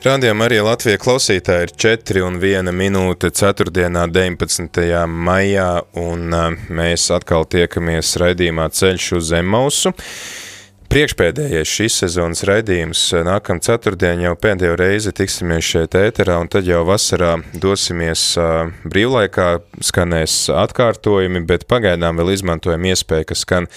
Rādījumā arī Latvijas klausītāji ir 4 un 1 minūte 4. 19. maijā, un mēs atkal tiekamies raidījumā Ceļš uz Zemmausu. Priekšpēdējais šīs sezonas raidījums nākam ceturtdien jau pēdējo reizi tiksimies šeit ēterā, un tad jau vasarā dosimies brīvlaikā, skanēs atkārtojumi, bet pagaidām vēl izmantojam iespēju, ka skan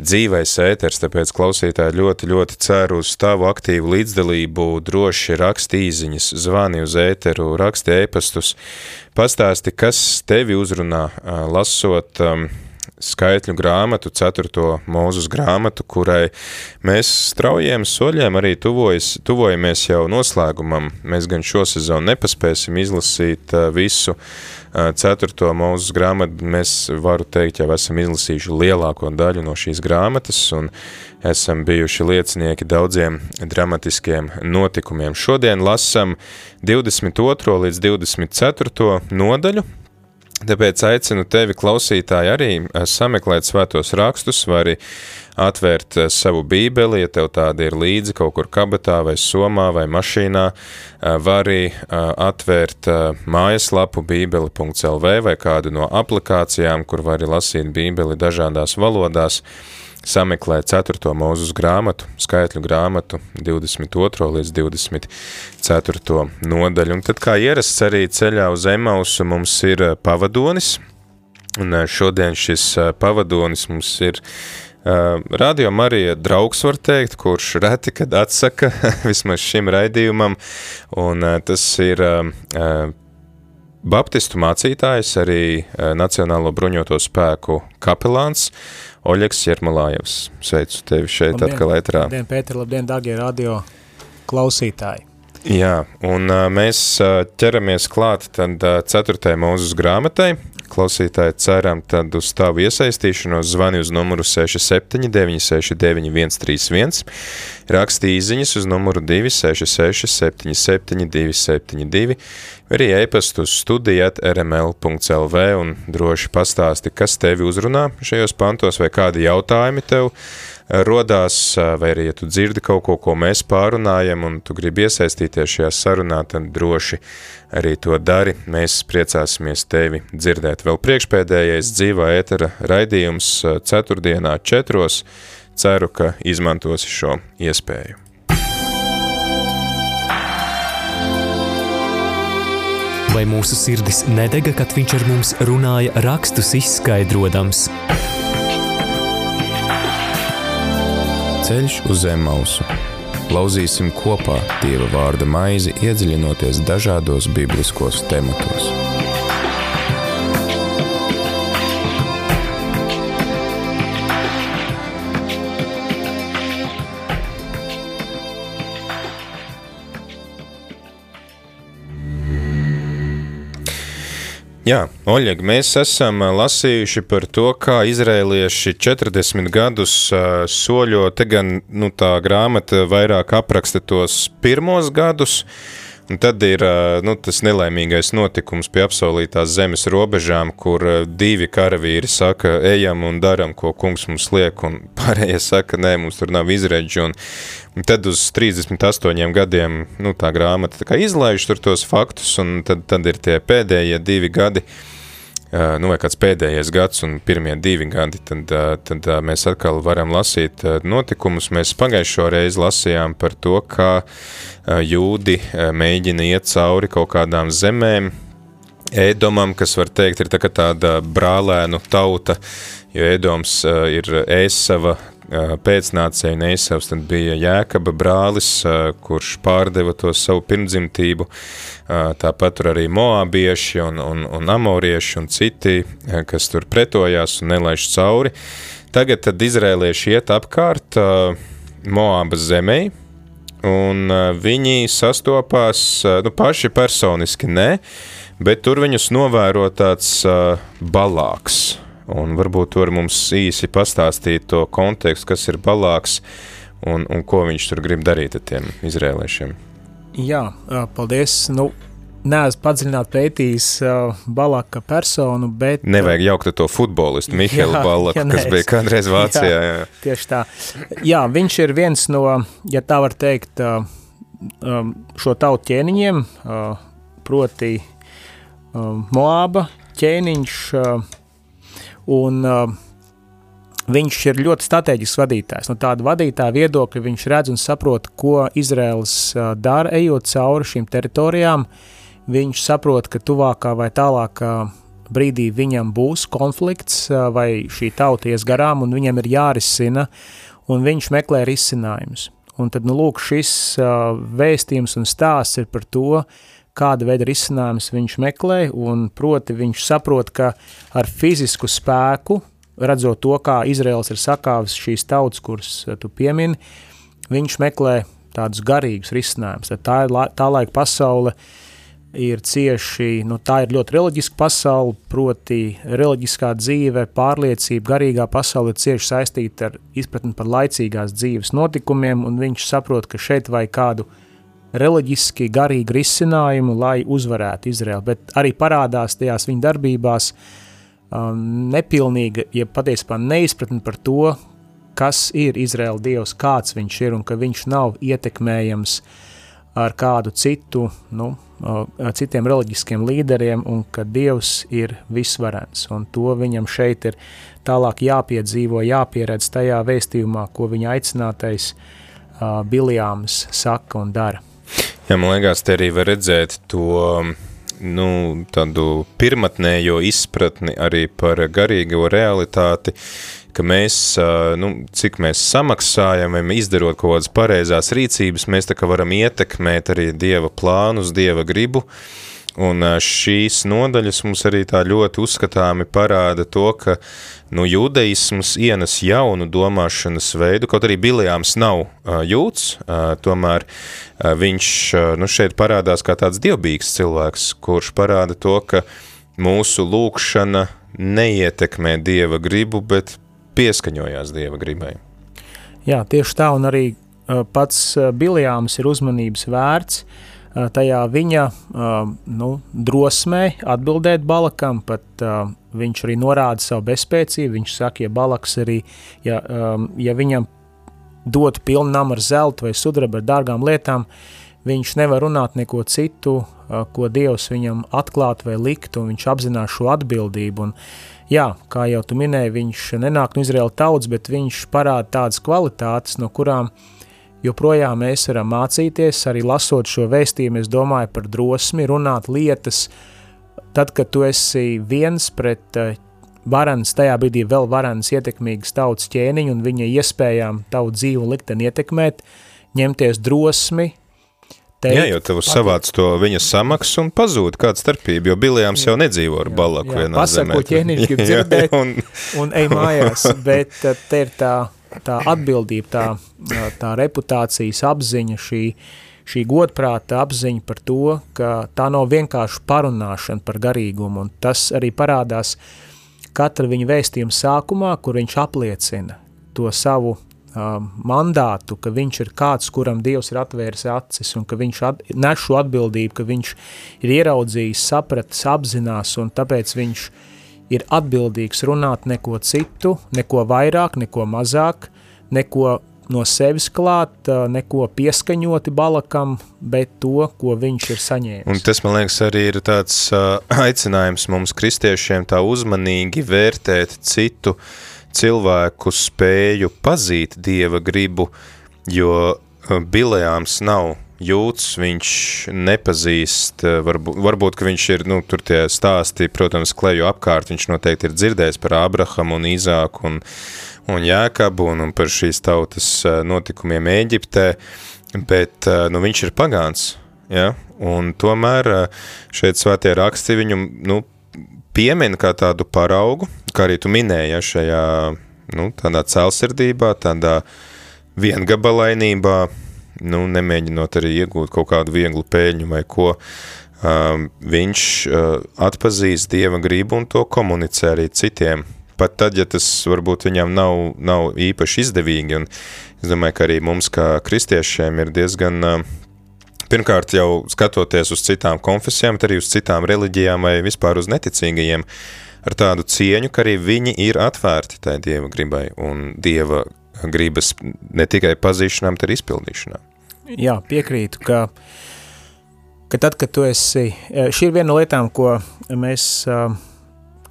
dzīvais ēters, tāpēc klausītāji ļoti, ļoti ceru uz tavu aktīvu līdzdalību, droši raksti īziņas, zvani uz ēteru, raksti ēpastus, pastāsti, kas tevi uzrunā, lasot skaitļu grāmatu, ceturto mūzus grāmatu, kurai mēs straujiem soļiem arī tuvojas, tuvojamies jau noslēgumam. Mēs gan šo sezonu nepaspēsim izlasīt visu ceturto mūzus grāmatu, mēs varu teikt, jau esam izlasījuši lielāko daļu no šīs grāmatas un esam bijuši liecinieki daudziem dramatiskiem notikumiem. Šodien lasam 22. līdz 24. nodaļu, Tāpēc aicinu tevi, klausītāji, arī eh, sameklēt svētos rakstus, vai arī atvērt eh, savu bībeli, ja tev tāda ir līdzi kaut kur kabatā vai somā vai mašīnā, eh, var arī atvērt mājaslapu bībeli.lv vai kādu no aplikācijām, kur var arī lasīt bībeli dažādās valodās, sameklē 4. mūzus grāmatu, skaitļu grāmatu 22. līdz 24. nodaļu. Un tad, kā ierasts arī ceļā uz Emausu, mums ir eh, pavadonis, un eh, šodien šis eh, pavadonis mums ir Radio Marija draugs var teikt, kurš reti, kad atsaka vismaz šim raidījumam, un tas ir Baptistu mācītājs, arī Nacionālo bruņoto spēku kapelāns, Oļegs Jermalājevs. Sveicu tevi šeit labdien, atkal ētrā. Labdien, Pēter, labdien, dārgie radio klausītāji. Jā, un mēs ķeramies klāt tad ceturtajai mūzus grāmatai. Klausītāji ceram tad uz tavu iesaistīšanos. Zvani uz numuru 679 691 131, raksti īziņas uz numuru 266 77 272, arī e-pastu uz studijat rml.lv un droši pastāsti, kas tevi uzrunā šajos pantos vai kādi jautājumi tev rodās, vai arī, ja tu dzirdi kaut ko, ko mēs pārunājam un tu gribi iesaistīties šajā sarunā, tad droši arī to dari. Mēs priecāsimies tevi dzirdēt. Vēl priekšpēdējais dzīvā ētera raidījums ceturtdienā četros. Ceru, ka izmantosi šo iespēju. Vai mūsu sirdis nedega, kad viņš ar mums runāja, rakstus izskaidrojams? Ceļš uz zem mausu. Lauzīsim kopā Dieva vārda maizi, iedziļinoties dažādos bibliskos tematos. Jā, Oļeg, mēs esam lasījuši par to, kā izrēlieši 40 gadus soļo, te gan nu, tā grāmata vairāk apraksta tos pirmos gadus, Un tad ir nu, tas nelaimīgais notikums pie apsolītās zemes robežām, kur divi karavīri saka, ejam un daram, ko kungs mums liek, un pārējie saka, nē, mums tur nav izredži. Un, un tad uz 38 gadiem nu, tā grāmata tā izlaiž tur tos faktus, un tad, tad ir tie pēdējie divi gadi, uh, nu, vai kāds pēdējais gads un pirmie divi gadi, tad, tad mēs atkal varam lasīt notikumus. Mēs pagājušo reizi lasījām par to, kā jūdi mēģina iet cauri kaut kādām zemēm, Ēdomam, kas var teikt, ir tā tāda brālēnu tauta, jo Ēdoms ir Ēsava pēcnācēju Neisavs, tad bija Jēkaba brālis, kurš pārdeva to savu pirmdzimtību, tāpat tur arī moābieši un, un, un amorieši un citi, kas tur pretojās un nelaiž cauri. tagad tad izrēlieši iet apkārt Moabas zemē, un viņi sastopās, nu paši personiski ne, bet tur viņus novēro tāds balāks. Un varbūt tu vari mums īsi pastāstīt to kontekstu, kas ir balāks un, un ko viņš tur grib darīt ar tiem izrēliešiem. Jā, paldies. Nu, neesmu padziļināti pētījis uh, Balaka personu, bet. Nevajag jaukt to futbolistu, Mihālu Balaku, ja kas bija kādreiz Vācijā. Jā, jā. Tieši tā. Jā, viņš ir viens no, ja tā var teikt, uh, um, šo tautu ķēniņiem, uh, proti uh, Moāba ķēniņš. Uh, Un, uh, viņš ir ļoti strateģisks vadītājs. No tāda vadītāja viedokļa viņš redz un saprot, ko Izraels uh, dara, ejot cauri šīm teritorijām. Viņš saprot, ka tuvākā vai tālākā brīdī viņam būs konflikts uh, vai šī tauta ies garām un viņam ir jārisina, un viņš meklē risinājumus. Un tad, nu, lūk, šis uh, vēstījums un stāsts ir par to, kāda veida risinājumus viņš meklē, un proti viņš saprot, ka ar fizisku spēku, redzot to, kā Izraels ir sakāvis šīs tautas, kuras eh, tu piemini, viņš meklē tādus garīgus risinājumus. Tā ir tā laika pasaule, ir cieši, nu, tā ir ļoti reliģiska pasaule, proti reliģiskā dzīve, pārliecība, garīgā pasaule ir cieši saistīta ar izpratni par laicīgās dzīves notikumiem, un viņš saprot, ka šeit vai kādu reliģiski garīgu risinājumu, lai uzvarētu Izraelu, bet arī parādās tajās viņa darbībās um, nepilnīga, ja patiesībā neizpratni par to, kas ir Izraela dievs, kāds viņš ir un ka viņš nav ietekmējams ar kādu citu, nu, citiem reliģiskiem līderiem un ka dievs ir visvarens un to viņam šeit ir tālāk jāpiedzīvo, jāpieredz tajā vēstījumā, ko viņa aicinātais uh, Biljāms saka un dara. Jā, man liekas, te arī var redzēt to nu, tādu pirmatnējo izpratni arī par garīgo realitāti, ka mēs, nu, cik mēs samaksājam, vai izdarot kaut kādas pareizās rīcības, mēs tā kā varam ietekmēt arī Dieva plānus, Dieva gribu, Un šīs nodaļas mums arī tā ļoti uzskatāmi parāda to, ka nu, jūdeisms ienes jaunu domāšanas veidu, kaut arī Bilijāms nav jūts, tomēr viņš nu, šeit parādās kā tāds dievbīgs cilvēks, kurš parāda to, ka mūsu lūkšana neietekmē Dieva gribu, bet pieskaņojās Dieva gribai. Jā, tieši tā, un arī pats Bilijāms ir uzmanības vērts, uh, tajā viņa eh, nu, drosmē atbildēt Balakam, pat uh, viņš arī norāda savu bezspēcību. Viņš saka, ja Balaks arī, ja, ja viņam dotu pilnu namu ar zeltu vai sudrabu ar dārgām lietām, viņš nevar runāt neko citu, ko Dievs viņam atklātu vai liktu, un viņš apzinās šo atbildību. Un, jā, kā jau tu minēji, viņš nenāk no Izraēla tauts, bet viņš parāda tādas kvalitātes, no kurām uh, joprojām mēs varam mācīties, arī lasot šo vēstījumu, es domāju par drosmi, runāt lietas, tad, kad tu esi viens pret uh, varans, tajā brīdī vēl varans ietekmīgas tautas ķēniņu un viņa iespējām tavu dzīvu likteni ietekmēt, ņemties drosmi, teikt. Jā, jo tev savāc to viņa samaksu un pazūd kāda starpība, jo Bilijāms jau nedzīvo ar balaku jā, vienā zemē. Pasaka, ko ķēniņš grib dzirdēt un, un ej mājās, bet te ir tā tā atbildība, tā, tā reputācijas apziņa, šī, šī godprāta apziņa par to, ka tā nav vienkārši parunāšana par garīgumu, un tas arī parādās katra viņa vēstījuma sākumā, kur viņš apliecina to savu uh, mandātu, ka viņš ir kāds, kuram Dievs ir atvēris acis, un ka viņš at, nes šo atbildību, ka viņš ir ieraudzījis, sapratis, apzinās, un tāpēc viņš uh, ir atbildīgs runāt neko citu, neko vairāk, neko mazāk, neko no sevis klāt, neko pieskaņoti balakam, bet to, ko viņš ir saņēmis. Un tas, man liekas, arī ir tāds uh, aicinājums mums kristiešiem tā uzmanīgi vērtēt citu cilvēku spēju pazīt Dieva gribu, jo uh, Bilejāms nav jūts, viņš nepazīst, eh, varbūt, varbūt viņš ir, nu, tur tie stāsti, protams, kleju apkārt, viņš noteikti ir dzirdējis par Abrahamu un Īzāku un, un Jēkabu un, un par šīs tautas eh, notikumiem Ēģiptē, bet, eh, nu, viņš ir pagāns, ja, un tomēr šeit svētie raksti viņu, nu, piemin kā tādu paraugu, kā arī tu minēji ja, šajā nu, tādā cēlsirdībā, tādā viengabalainībā, nu, nemēģinot arī iegūt kaut kādu vieglu pēļņu vai ko, um, viņš uh, atpazīst Dieva gribu un to komunicē arī citiem. Pat tad, ja tas varbūt viņam nav, nav īpaši izdevīgi, un es domāju, ka arī mums kā kristiešiem ir diezgan, uh, pirmkārt jau skatoties uz citām konfesijām, arī uz citām reliģijām vai vispār uz neticīgajiem, ar tādu cieņu, ka arī viņi ir atvērti tai Dieva gribai un Dieva gribas ne tikai pazīšanām, bet arī izpildīšanām. Jā, piekrītu, ka, ka tad, kad tu esi, eh, šī ir viena no lietām, ko mēs eh,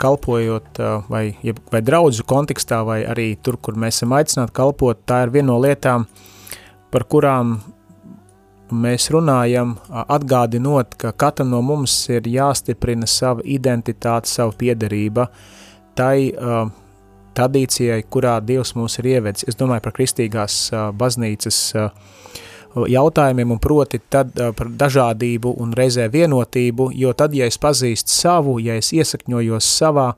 kalpojot eh, vai, vai draudzu kontekstā, vai arī tur, kur mēs esam aicināti kalpot, tā ir viena no lietām, par kurām mēs runājam, atgādinot, ka katram no mums ir jāstiprina sava identitāte, sava piederība tai uh, tradīcijai, kurā Dievs mūs ir ievedis. Es domāju par kristīgās baznīcas jautājumiem, un proti tad par dažādību un reizē vienotību, jo tad, ja es pazīstu savu, ja es iesakņojos savā,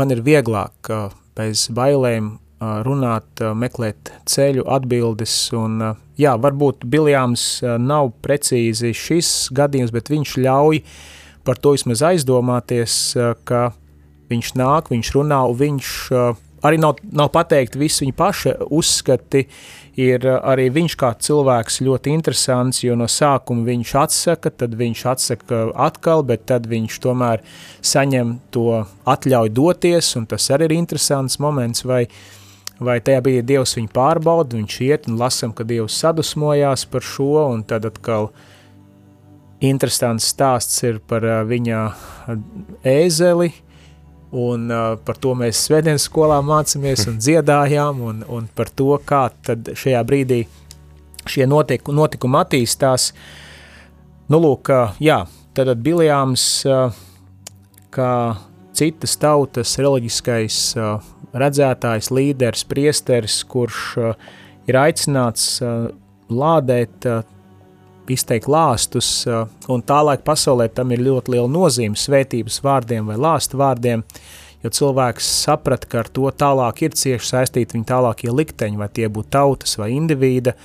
man ir vieglāk bez bailēm runāt, meklēt ceļu, atbildes, un jā, varbūt Biljāms uh, nav precīzi šis gadījums, bet viņš ļauj par to vismaz aizdomāties, ka viņš nāk, viņš runā, un viņš uh, arī nav, nav pateikt visi viņa paša uzskati, ir uh, arī viņš kā cilvēks ļoti interesants, jo no sākuma viņš atsaka, tad viņš atsaka atkal, bet tad viņš tomēr saņem to atļauj doties, un tas arī ir interesants moments, vai, vai tajā bija Dievs viņu pārbauda, viņš iet un lasam, ka Dievs sadusmojās par šo, un tad atkal interesants stāsts ir par uh, viņa ēzeli, Un uh, par to mēs svētdienas skolā mācāmies un dziedājām, un, un par to, kā tad šajā brīdī šie notik, notikumi attīstās. Nu, lūk, uh, jā, tad Biljāms, uh, kā citas tautas reliģiskais uh, redzētājs, līderis, priesteris, kurš uh, ir aicināts uh, lādēt uh, izteikt lāstus, uh, un tālaik pasaulē tam ir ļoti liela nozīme svētības vārdiem vai lāstu vārdiem, jo cilvēks saprata, ka ar to tālāk ir cieši saistīti viņa tālākie likteņi, vai tie būtu tautas vai indivīda,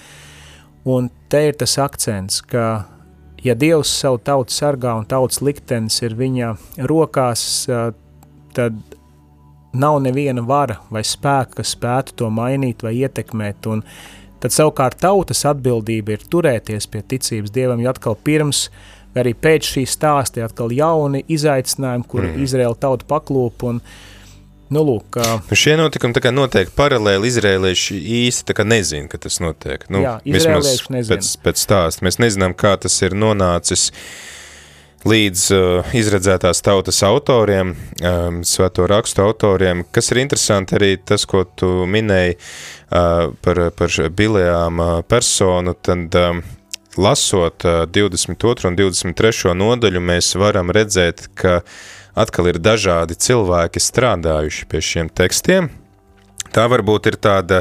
un te ir tas akcents, ka ja Dievs savu tautu sargā un tautas liktenis ir viņa rokās, uh, tad nav neviena vara vai spēka, kas spētu to mainīt vai ietekmēt, un Tad savukārt tautas atbildība ir turēties pie ticības Dievam, jo atkal pirms vai arī pēc šī stāsta ir atkal jauni izaicinājumi, kur mm. Izraela tauta paklūp un Nu, lūk, nu, šie notikumi kā notiek paralēli. Izrēlieši īsti nezina, ka tas notiek. Nu, Jā, izrēlieši nezina. Pēc, pēc stāsta mēs nezinām, kā tas ir nonācis līdz uh, izredzētās tautas autoriem, um, svēto rakstu autoriem, kas ir interesanti arī tas, ko tu minēji uh, par, par bilējām uh, personu, tad um, lasot uh, 22. un 23. nodaļu, mēs varam redzēt, ka atkal ir dažādi cilvēki strādājuši pie šiem tekstiem, Tā varbūt ir tāda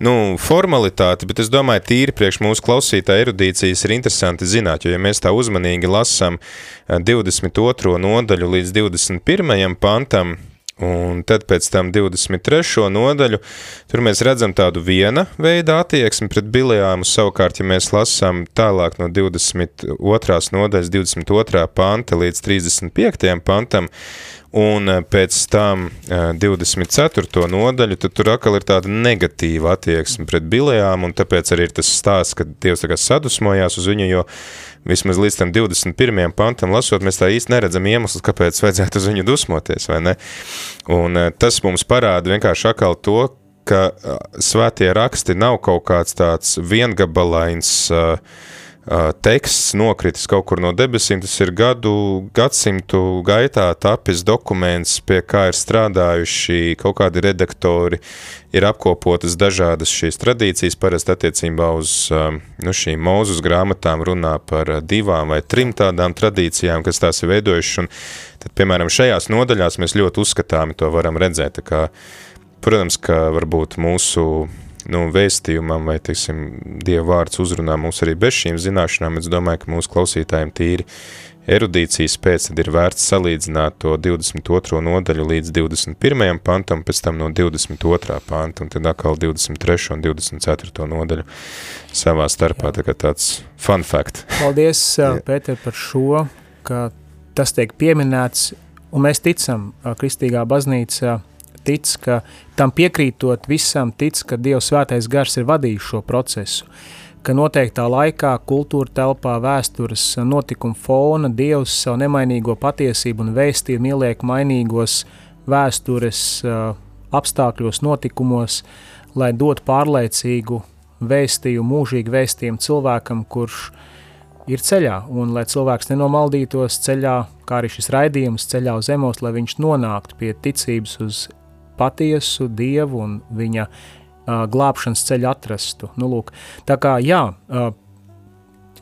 nu, formalitāte, bet es domāju, tīri priekš mūsu klausītāja erudīcijas ir interesanti zināt, jo ja mēs tā uzmanīgi lasām 22. Eh, nodaļu līdz 21. pantam, Un tad pēc tam 23. nodaļu, tur mēs redzam tādu viena veida attieksmi pret bilējām, savukārt, ja mēs lasām tālāk no 22. nodaļas 22. panta līdz 35. pantam, un eh, pēc tam 24. Eh, nodaļu, tad tur atkal ir tāda negatīva attieksme pret bilējām, un tāpēc arī ir tas stāsts, ka Dievs tā kā sadusmojās uz viņu, jo vismaz līdz tam 21. pantam lasot, mēs tā īsti neredzam iemeslus, kāpēc vajadzētu uz viņu dusmoties, vai ne? Un eh, tas mums parāda vienkārši atkal to, ka svētie raksti nav kaut kāds tāds viengabalains uh, teksts nokritis kaut kur no debesīm, tas ir gadu, gadsimtu gaitā tapis dokuments, pie kā ir strādājuši kaut kādi redaktori, ir apkopotas dažādas šīs tradīcijas, parasti attiecībā uz nu, šīm mūzus grāmatām runā par divām vai trim tādām tradīcijām, kas tās ir veidojušas, tad, piemēram, šajās nodaļās mēs ļoti uzskatāmi to varam redzēt, kā, protams, ka varbūt mūsu nu, vēstījumam vai, teiksim, Dieva vārds uzrunā mūs arī bez šīm zināšanām, es domāju, ka mūsu klausītājiem tīri erudīcijas pēc, tad ir vērts salīdzināt to 22. nodaļu līdz 21. pantam, pēc tam no 22. panta, un tad atkal 23. un 24. nodaļu savā starpā, tā kā tāds fun fact. Paldies, Pēter, par šo, ka tas tiek pieminēts, un mēs ticam, Kristīgā baznīca tic, ka tam piekrītot visam, tic, ka Dievs svētais gars ir vadījis šo procesu ka noteiktā laikā, kultūra telpā, vēstures notikuma fona, Dievs savu nemainīgo patiesību un vēstījumu ieliek mainīgos vēstures uh, apstākļos, notikumos, lai dotu pārliecīgu vēstījumu, mūžīgu vēstījumu cilvēkam, kurš ir ceļā, un lai cilvēks nenomaldītos ceļā, kā arī šis raidījums ceļā uz zemos, lai viņš nonāktu pie ticības uz patiesu Dievu un viņa uh, glābšanas ceļu atrastu. Nu, lūk, tā kā jā, uh,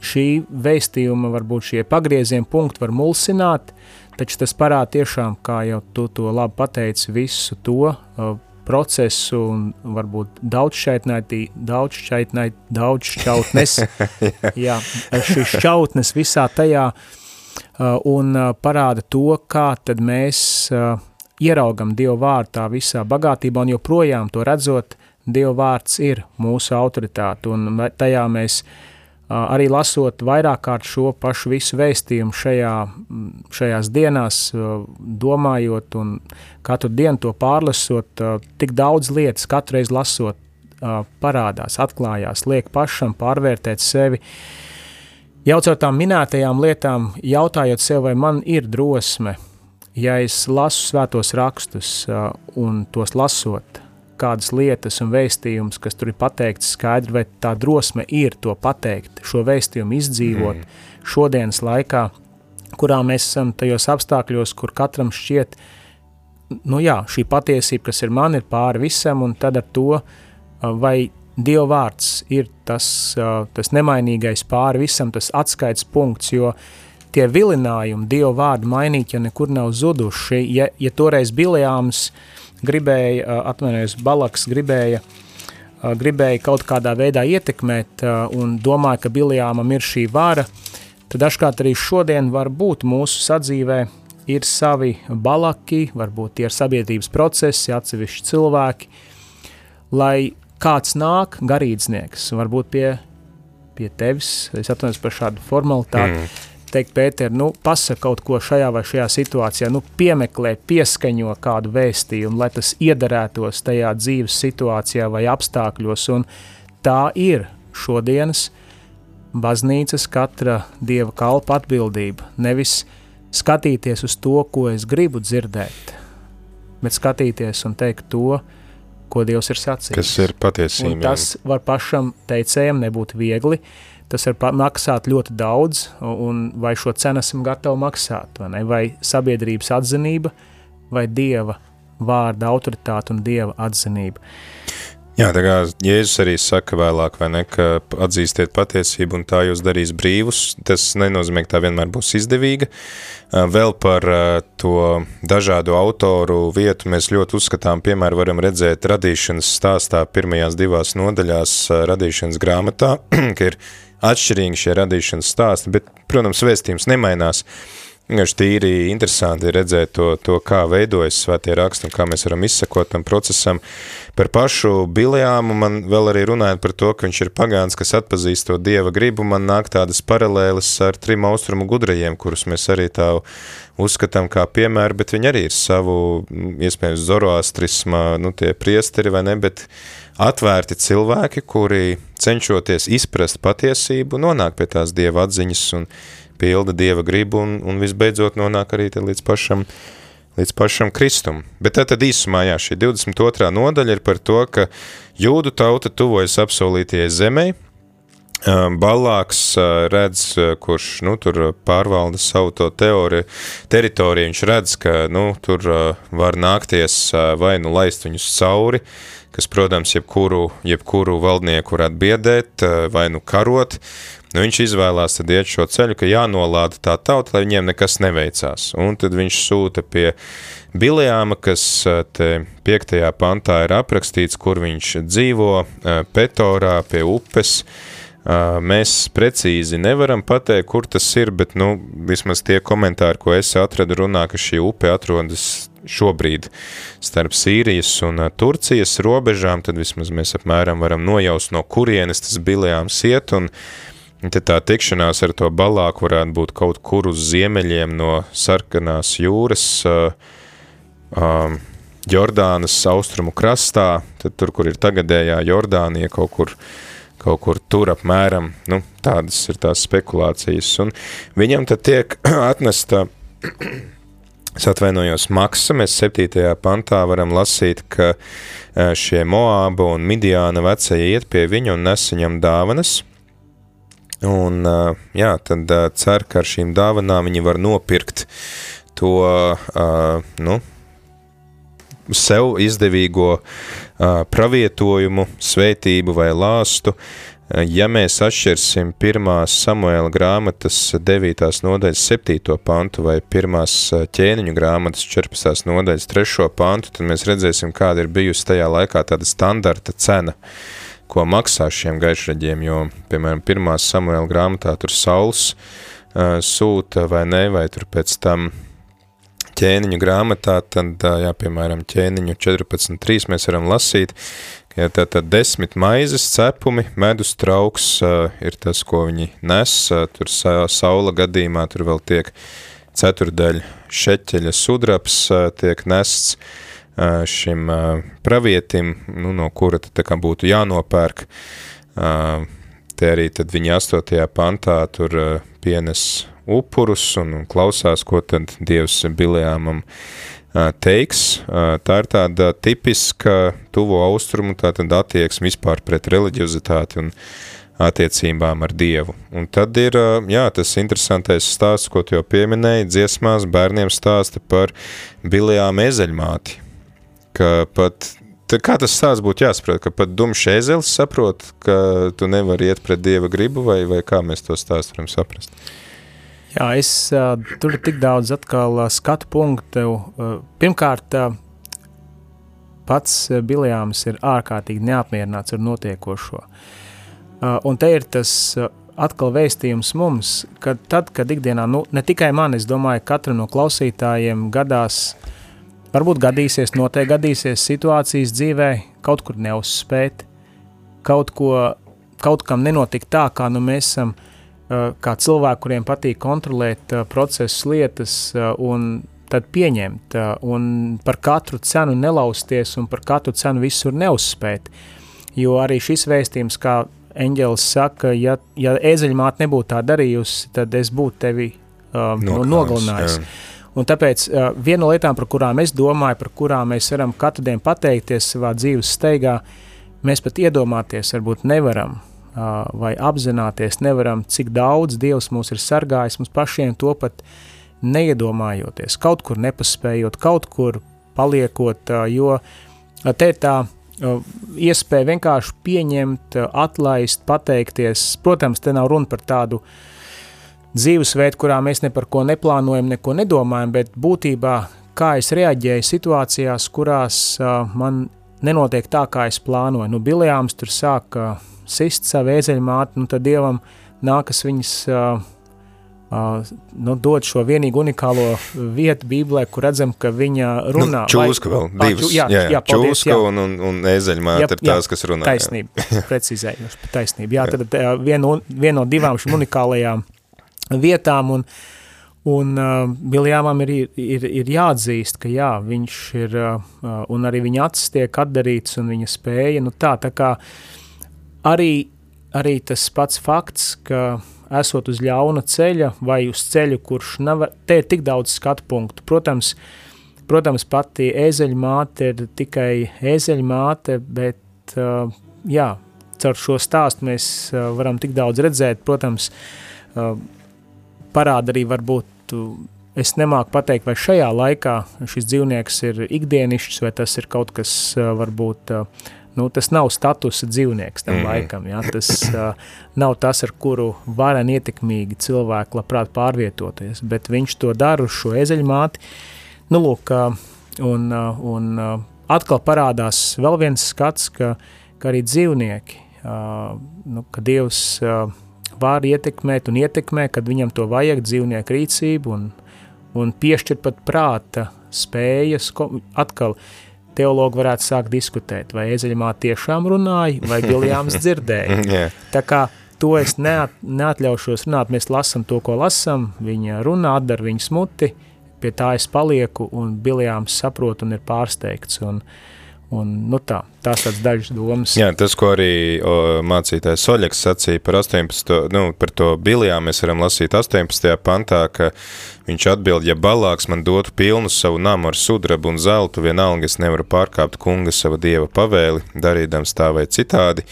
šī veistījuma varbūt šie pagrieziena punkti var mulsināt, taču tas parāda tiešām, kā jau tu to labi pateici, visu to uh, procesu un varbūt daudz šķaitnētī, daudz šķaitnēt, daudz šķautnes, jā, šīs šķautnes visā tajā uh, un uh, parāda to, kā tad mēs uh, ieraugam Dievu vārdu tā visā bagātībā un joprojām to redzot, Dieva vārds ir mūsu autoritāte, un tajā mēs arī lasot vairāk kārt šo pašu visu vēstījumu šajā, šajās dienās, domājot un katru dienu to pārlasot, tik daudz lietas, katru reizi lasot, parādās, atklājās, liek pašam pārvērtēt sevi. Jau caur tām minētajām lietām, jautājot sev, vai man ir drosme, ja es lasu svētos rakstus un tos lasot, kādas lietas un vēstījumus, kas tur ir pateikts skaidri, vai tā drosme ir to pateikt, šo vēstījumu izdzīvot mm. šodienas laikā, kurā mēs esam tajos apstākļos, kur katram šķiet, nu jā, šī patiesība, kas ir man, ir pāri visam, un tad ar to, vai Dieva vārds ir tas, tas nemainīgais pāri visam, tas atskaits punkts, jo tie vilinājumi Dieva vārdu mainīt, ja nekur nav zuduši, ja, ja toreiz Biljāms gribēja, atvainojos, Balaks gribēja, gribēja kaut kādā veidā ietekmēt un domāja, ka Biljāmam ir šī vara, tad dažkārt arī šodien var būt mūsu sadzīvē ir savi balaki, varbūt tie ir sabiedrības procesi, atsevišķi cilvēki, lai kāds nāk, garīdznieks, varbūt pie, pie tevis, es atvainojos par šādu formalitāti, mm teikt, Pēter, nu, pasaka kaut ko šajā vai šajā situācijā, nu, piemeklē, pieskaņo kādu vēstījumu, lai tas iederētos tajā dzīves situācijā vai apstākļos, un tā ir šodienas baznīcas katra dieva kalpa atbildība, nevis skatīties uz to, ko es gribu dzirdēt, bet skatīties un teikt to, ko Dievs ir sacījis. Kas ir patiesība. Tas var pašam teicējam nebūt viegli, uh, tas var maksāt ļoti daudz, un vai šo cenu esam gatavi maksāt, vai, ne? vai sabiedrības atzinība, vai dieva vārda autoritāte un dieva atzinība. Jā, tā kā Jēzus arī saka vēlāk, vai ne, ka atzīstiet patiesību un tā jūs darīs brīvus, tas nenozīmē, ka tā vienmēr būs izdevīga. Vēl par to dažādu autoru vietu mēs ļoti uzskatām, piemēram, varam redzēt radīšanas stāstā pirmajās divās nodaļās radīšanas grāmatā, ka ir atšķirīgi šie radīšanas stāsti, bet, protams, vēstījums nemainās. Vienkārši tīri interesanti redzēt to, to, kā veidojas svētie raksti un kā mēs varam izsekot tam procesam. Par pašu Biljāmu man vēl arī runājot par to, ka viņš ir pagāns, kas atpazīst to Dieva gribu, man nāk tādas paralēles ar trim austrumu gudrajiem, kurus mēs arī tā uzskatām kā piemēru, bet viņi arī ir savu, iespējams, zoroastrisma, nu tie priesteri vai ne, bet atvērti cilvēki, kuri cenšoties izprast patiesību, nonāk pie tās dieva atziņas un pilda dieva gribu un, un visbeidzot nonāk arī līdz pašam, līdz pašam Kristum. Bet tad, tad īsumā, jā, šī 22. nodaļa ir par to, ka jūdu tauta tuvojas apsolītajai zemei, Balāks redz, kurš nu, tur pārvalda savu to teoriju, teritoriju, viņš redz, ka nu, tur var nākties vai nu laist viņus cauri, kas, protams, jebkuru, jebkuru valdnieku varētu biedēt eh, vai nu karot, nu viņš izvēlās tad iet šo ceļu, ka jānolāda tā tauta, lai viņiem nekas neveicās. Un tad viņš sūta pie Biljāma, kas eh, te piektajā pantā ir aprakstīts, kur viņš dzīvo, eh, Petorā pie upes, Mēs precīzi nevaram pateikt, kur tas ir, bet nu, vismaz tie komentāri, ko es atradu, runā, ka šī upe atrodas šobrīd starp Sīrijas un Turcijas robežām, tad vismaz mēs apmēram varam nojaust, no kurienes tas bilējāms iet, un Te tā tikšanās ar to balāku varētu būt kaut kur uz ziemeļiem no sarkanās jūras, uh, uh, Jordānas austrumu krastā, tad tur, kur ir tagadējā Jordānija, kaut kur, kaut kur tur apmēram, nu, tādas ir tās spekulācijas, un viņam tad tiek atnesta, es atvainojos, maksa, mēs 7. pantā varam lasīt, ka šie Moāba un Midiāna vecie iet pie viņu un nes viņam dāvanas, Un, jā, tad cer, ka ar šīm dāvanām viņi var nopirkt to, nu, sev izdevīgo pravietojumu, svētību vai lāstu. Ja mēs atšķirsim pirmās Samuēla grāmatas 9. nodaļas 7. pantu vai pirmās ķēniņu grāmatas 14. nodaļas 3. pantu, tad mēs redzēsim, kāda ir bijusi tajā laikā tāda standarta cena. Uh, ko maksā šiem gaišraģiem, jo, piemēram, pirmā Samuela grāmatā tur saules uh, sūta vai ne, vai tur pēc tam ķēniņu grāmatā, tad, jā, piemēram, ķēniņu 14.3 mēs varam lasīt, ka ja tātad desmit maizes cepumi, medus trauks ir tas, ko viņi nes, tur sa saula gadījumā tur vēl tiek ceturdaļa šeķeļa sudraps tiek nests, šim pravietim, nu, no kura tad tā kā būtu jānopērk. Te arī viņa 8. pantā tur pienes upurus un klausās, ko tad Dievs Bilējāmam teiks. Tā ir tāda tipiska tuvo austrumu attieksme vispār pret reliģiozitāti un attiecībām ar Dievu. Un tad ir, jā, tas interesantais stāsts, ko tu jau pieminēji, dziesmās bērniem stāsta par Bilējām ezeļmāti, ka pat Tad kā tas stāsts būtu jāsaprot, ka pat dumšs ēzelis saprot, ka tu nevari iet pret Dieva gribu, vai, vai kā mēs to stāstu varam saprast? Jā, es, uh, tur tik daudz atkal uh, skatu punktu. Uh, pirmkārt, uh, pats Biljāms ir ārkārtīgi neapmierināts ar notiekošo. Uh, un te ir tas uh, atkal vēstījums mums, ka tad, kad ikdienā, nu, ne tikai man, es domāju, katra no klausītājiem gadās uh, Varbūt gadīsies, noteikti gadīsies situācijas dzīvē, kaut kur neuzspēt, kaut, ko, kaut kam nenotika tā, kā nu mēs esam, kā cilvēki, kuriem patīk kontrolēt procesus, lietas un tad pieņemt un par katru cenu nelausties un par katru cenu visur neuzspēt. Jo arī šis vēstījums, kā eņģelis saka, ja, ja ēzeļmāte nebūtu tā darījusi, tad es būtu tevi uh, nogalinājis. Jā. Un tāpēc uh, viena no lietām, par kurām es domāju, par kurām mēs varam katru dienu pateikties savā dzīves steigā, mēs pat iedomāties varbūt nevaram uh, vai apzināties nevaram, cik daudz Dievs mūs ir sargājis, mums pašiem to pat neiedomājoties, kaut kur nepaspējot, kaut kur paliekot, uh, jo te ir tā iespēja vienkārši pieņemt, atlaist, pateikties. Protams, te nav runa par tādu uh, dzīvesveidu, kurā mēs ne par ko neplānojam, neko nedomājam, bet būtībā kā es reaģēju situācijās, kurās uh, man nenotiek tā, kā es plānoju. Nu, Biljāms tur sāk uh, sist savu ēzeļmāti, nu tad Dievam nākas viņas uh, uh, nu, dot šo vienīgu unikālo vietu Bībelē, kur redzam, ka viņa runā. Nu, čūska vai, vēl, divas. Jā, jā, jā, paldies, čūska jā. un, un, un ēzeļmāte ir tās, kas runā. Taisnība, precizējuši, taisnība. Jā, tad viena vien no divām šīm unikālajām vietām, un, un uh, Biljāmam ir, ir, ir jāatzīst, ka jā, viņš ir, uh, un arī viņa acis tiek atdarīts, un viņa spēja, nu tā, tā kā arī, arī tas pats fakts, ka esot uz ļauna ceļa vai uz ceļu, kurš nav, te ir tik daudz skatu punktu, protams, protams, pati ēzeļmāte ir tikai ēzeļmāte, bet, uh, jā, caur šo stāstu mēs uh, varam tik daudz redzēt, protams, uh, parāda arī varbūt, es nemāku pateikt, vai šajā laikā šis dzīvnieks ir ikdienišķs, vai tas ir kaut kas varbūt, nu, tas nav statusa dzīvnieks tam mm laikam, ja? tas uh, nav tas, ar kuru varen ietekmīgi cilvēki labprāt pārvietoties, bet viņš to dara uz šo ezeļmāti, nu, lūk, uh, un, uh, un uh, atkal parādās vēl viens skats, ka, ka arī dzīvnieki nu, ka Dievs var ietekmēt un ietekmē, kad viņam to vajag dzīvnieku rīcību un, un piešķir pat prāta spējas, atkal teologi varētu sākt diskutēt, vai ezeļamā tiešām runāja, vai Biljāms dzirdēja. yeah. Tā kā to es neat, neatļaušos runāt, mēs lasam to, ko lasam, viņa runā, atdara viņas muti, pie tā es palieku, un Biljāms saprot un ir pārsteigts, un, un nu tā, tās tāds dažas domas. Jā, tas, ko arī o, mācītājs Soļaks sacīja par 18, nu, par to Biljām, mēs varam lasīt 18. pantā, ka viņš atbild, ja balāks man dotu pilnu savu namu ar sudrabu un zeltu, vienalga es nevaru pārkāpt kunga sava dieva pavēli, darīdams tā vai citādi,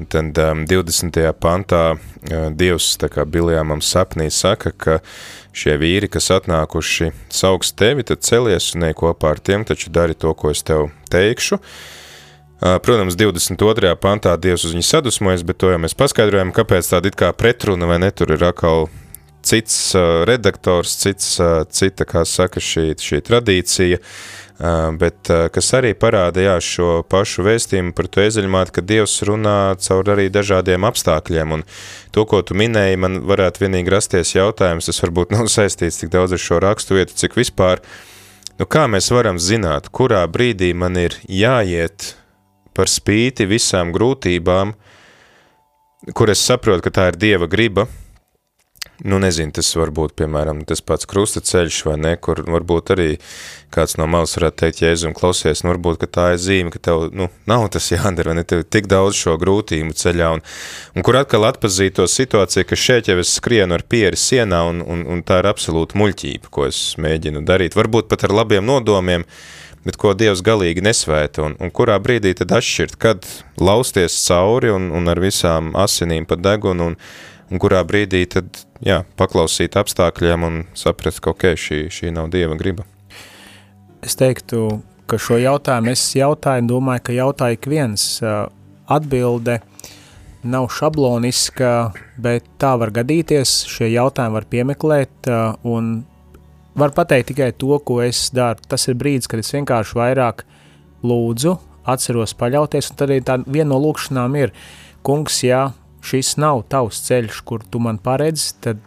Un tad um, 20. pantā uh, Dievs Biljāmam sapnī saka, ka šie vīri, kas atnākuši sauks tevi, tad celies un ne kopā ar tiem, taču dari to, ko es tev teikšu. Uh, protams, 22. pantā Dievs uz viņu sadusmojas, bet to jau mēs paskaidrojam, kāpēc tāda it kā pretruna vai ne, tur ir atkal cits uh, redaktors, cits, uh, cita, kā saka, šī, šī tradīcija, uh, bet kas arī parāda, jā, šo pašu vēstījumu par to ezeļmāti, ka Dievs runā caur arī dažādiem apstākļiem, un to, ko tu minēji, man varētu vienīgi rasties jautājums, tas varbūt nav saistīts tik daudz ar šo rakstu vietu, cik vispār, nu kā mēs varam zināt, kurā brīdī man ir jāiet par spīti visām grūtībām, kur es saprotu, ka tā ir Dieva griba, nu nezinu, tas var būt, piemēram, tas pats krustaceļš vai ne, kur varbūt arī kāds no malas varētu teikt, Jēzum, klausies, nu varbūt, ka tā ir zīme, ka tev, nu, nav tas jādara, vai ne, tev tik daudz šo grūtību ceļā, un, un kur atkal atpazīt to situāciju, ka šeit jau es skrienu ar pieri sienā, un, un, un tā ir absolūta muļķība, ko es mēģinu darīt, varbūt pat ar labiem nodomiem, bet ko Dievs galīgi nesvēta, un, un kurā brīdī tad atšķirt, kad lausties cauri un, un ar visām asinīm pa degunu, un, un kurā brīdī tad, jā, paklausīt apstākļiem un saprast, ka, ok, šī, šī nav Dieva griba. Es teiktu, ka šo jautājumu es jautāju domāju, ka jautāja ik viens. Atbilde nav šabloniska, bet tā var gadīties, šie jautājumi var piemeklēt un var pateikt tikai to, ko es daru. Tas ir brīdis, kad es vienkārši vairāk lūdzu, atceros paļauties, un tad arī tā viena no lūkšanām ir, kungs, jā, šis nav tavs ceļš, kur tu man paredzi, tad,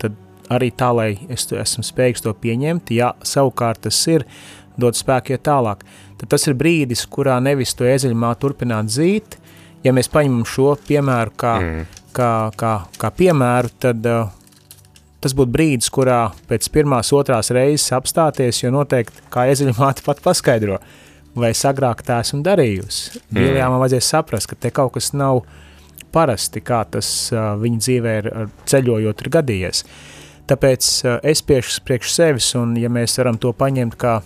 tad arī tā, lai es esmu spējīgs to pieņemt, ja savukārt tas ir, dod spēku iet tālāk. Tad tas ir brīdis, kurā nevis to ezeļumā turpināt zīt, ja mēs paņemam šo piemēru kā, mm. kā, kā, kā piemēru, tad uh, tas būtu brīdis, kurā pēc pirmās, otrās reizes apstāties, jo noteikti, kā ezeļumāte pat paskaidro, vai sagrāk tā esmu darījusi. Mm. Viljāmam vajadzēs saprast, ka te kaut kas nav uh, parasti, kā tas viņa dzīvē ir ceļojot ir gadījies. Tāpēc es priekš, priekš sevis, un ja mēs varam to paņemt kā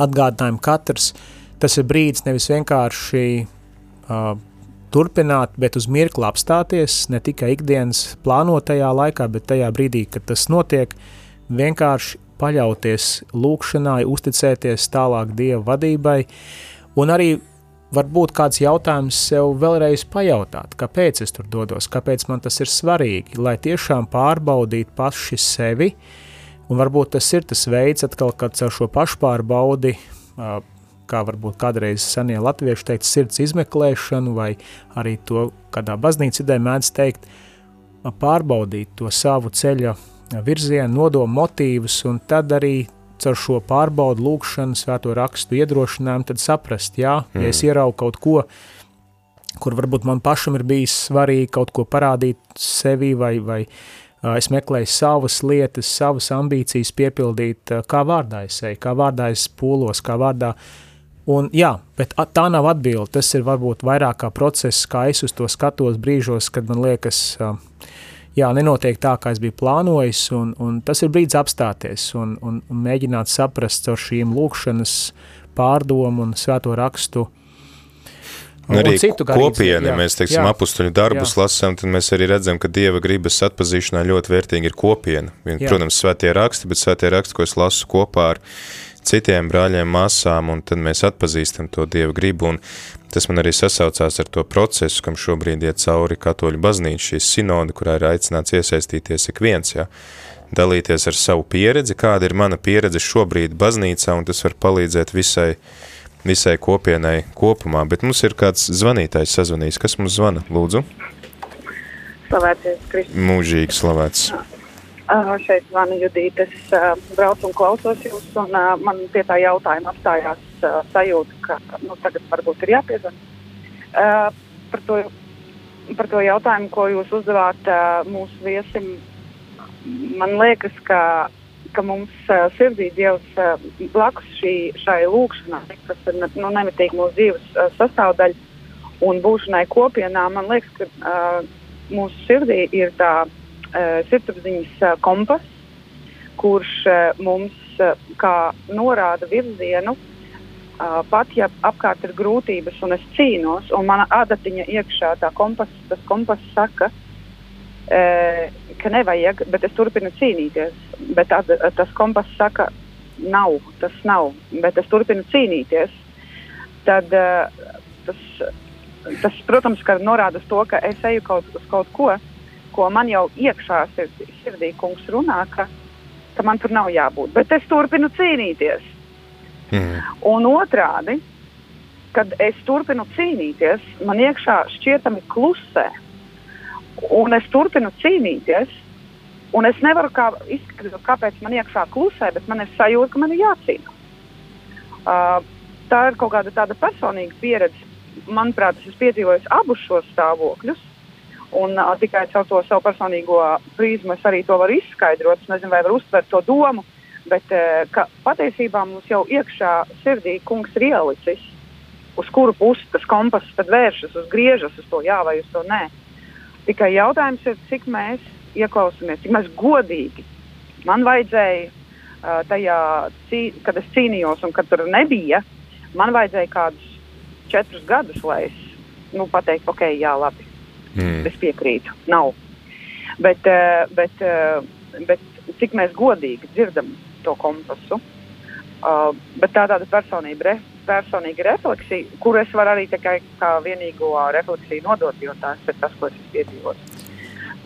atgādinājumu katrs, tas ir brīdis nevis vienkārši uh, turpināt, bet uz mirkli apstāties, ne tikai ikdienas plānotajā laikā, bet tajā brīdī, kad tas notiek, vienkārši paļauties lūkšanai, uzticēties tālāk Dieva vadībai, un arī varbūt kāds jautājums sev vēlreiz pajautāt, kāpēc es tur dodos, kāpēc man tas ir svarīgi, lai tiešām pārbaudītu paši sevi, un varbūt tas ir tas veids atkal, kad caur šo pašpārbaudi, kā varbūt kādreiz senie latvieši teikt, sirds izmeklēšanu, vai arī to kādā baznīcidē mēdz teikt, pārbaudīt to savu ceļa virzienu, nodomu motīvus, un tad arī caur šo pārbaudu, lūkšanu, svēto rakstu iedrošinājumu, tad saprast, jā, mm. ja es mm. ieraugu kaut ko, kur varbūt man pašam ir bijis svarīgi kaut ko parādīt sevi, vai, vai es meklēju savas lietas, savas ambīcijas piepildīt, kā vārdā es eju, kā vārdā es pūlos, kā vārdā. Un, jā, bet tā nav atbilde. Tas ir varbūt vairāk kā process, kā es uz to skatos brīžos, kad man liekas, uh, jā, nenotiek tā, kā es biju plānojis, un, un tas ir brīdis apstāties un, un, un mēģināt saprast ar šīm lūkšanas pārdomu un svēto rakstu. Un arī kopiena, jā, mēs, teiksim, jā, apustuļu darbus jā. lasām, tad mēs arī redzam, ka Dieva gribas atpazīšanā ļoti vērtīgi ir kopiena. Vien, protams, svētie raksti, bet svētie raksti, ko es lasu kopā ar citiem brāļiem, māsām, un tad mēs atpazīstam to Dieva gribu, un Tas man arī sasaucās ar to procesu, kam šobrīd iet cauri katoļu baznīca, šī sinode, kurā ir aicināts iesaistīties ik viens, ja? dalīties ar savu pieredzi, kāda ir mana pieredze šobrīd baznīcā, un tas var palīdzēt visai visai kopienai kopumā, bet mums ir kāds zvanītājs sazvanījis. Kas mums zvana? Lūdzu. Slavēties, Kristus. Mūžīgi slavēts. Uh, šeit zvana Judīte. Es uh, braucu un klausos jūs, un uh, man pie tā jautājuma apstājās uh, sajūta, ka nu, tagad varbūt ir jāpiezvan. Uh, par, to, par to jautājumu, ko jūs uzdevāt uh, mūsu viesim, man liekas, ka, ka mums uh, sirdī Dievs uh, blakus šī, šai lūkšanai, kas ir nu, nemitīgi mūsu dzīves uh, sastāvdaļa un būšanai kopienā, man liekas, ka uh, mūsu sirdī ir tā sirdsapziņas uh, kompass, kurš uh, mums uh, norāda virzienu, uh, pat ja apkārt ir grūtības un es cīnos, un mana adatiņa iekšā tā kompass, tas kompass saka, uh, ka nevajag, bet es turpinu cīnīties. Bet tas kompass saka, nav, tas nav, bet es turpinu cīnīties. Tad uh, tas tas, protams, norāda to, ka es eju kaut, uz kaut ko, ko man jau iekšā sirdī, kungs runā, ka, ka man tur nav jābūt. Bet es turpinu cīnīties. Mm. Un otrādi, kad es turpinu cīnīties, man iekšā šķietami klusē. Un es turpinu cīnīties, un es nevaru kā izskaidrot, kāpēc man iekšā klusē, bet man ir sajūta, ka man ir jācīnās. Uh, tā ir kaut kāda tāda personīga pieredze manuprāt, es esmu piedzīvojis abus šos stāvokļus. Un uh, tikai caur to savu personīgo prizmu es arī to varu izskaidrot. Es nezinu, vai varu uztvert to domu, bet uh, ka patiesībā mums jau iekšā sirdī kungs ir ielicis, uz kuru pusi tas kompass tad vēršas, uz griežas uz to jā vai uz to nē. Tikai jautājums ir, cik mēs ieklausāmies, cik mēs godīgi. Man vajadzēja uh, tajā, cī, kad es cīnījos un kad tur nebija, man vajadzēja kādus četrus gadus, lai es nu, pateiktu, ok, jā, labi, mm. es piekrītu. Nav. Bet, uh, bet, uh, bet cik mēs godīgi dzirdam to kompasu, uh, bet tā tāda personība, re, personīga refleksija, kur es varu arī tikai kā vienīgo refleksiju nodot, jo tas ir tas, ko es piedzīvoju.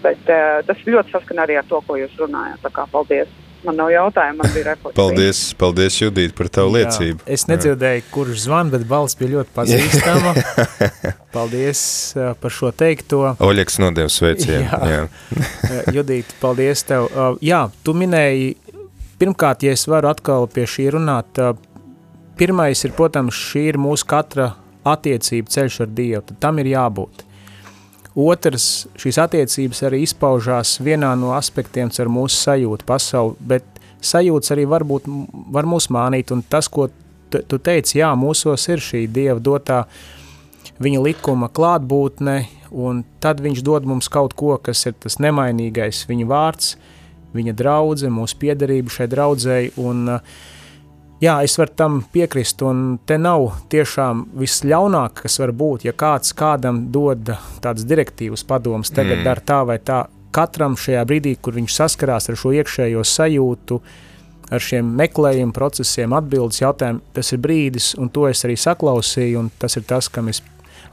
Bet tas ļoti saskan arī ar to, ko jūs runājat. Tā kā paldies! Man nav jautājumu, man bija refleksija. Paldies, paldies Judīt, par tavu Jā, liecību. Es nedzirdēju, kurš zvan, bet balss bija ļoti pazīstama. paldies uh, par šo teikto. Oļeks nodev sveicienu. Jā. Jā. Uh, Judīt, paldies tev. Uh, jā, tu minēji, pirmkārt, ja es varu atkal pie šī runāt, pirmais ir, protams, šī ir mūsu katra attiecība ceļš ar Dievu, tad tam ir jābūt. Otrs, šīs attiecības arī izpaužās vienā no aspektiem ar mūsu sajūtu pasauli, bet sajūtas arī varbūt var mūs mānīt, un tas, ko tu teici, jā, mūsos ir šī Dieva dotā viņa likuma klātbūtne, un tad viņš dod mums kaut ko, kas ir tas nemainīgais, viņa vārds, viņa draudze, mūsu piederība šai draudzēji, un uh, Jā, es varu tam piekrist, un te nav tiešām visļaunāk, kas var būt, ja kāds kādam dod tādas direktīvas padomas, tagad mm. dara tā vai tā. Katram šajā brīdī, kur viņš saskarās ar šo iekšējo sajūtu, ar šiem meklējumu procesiem, atbildes jautājumu, tas ir brīdis, un to es arī saklausīju, un tas ir tas, kam es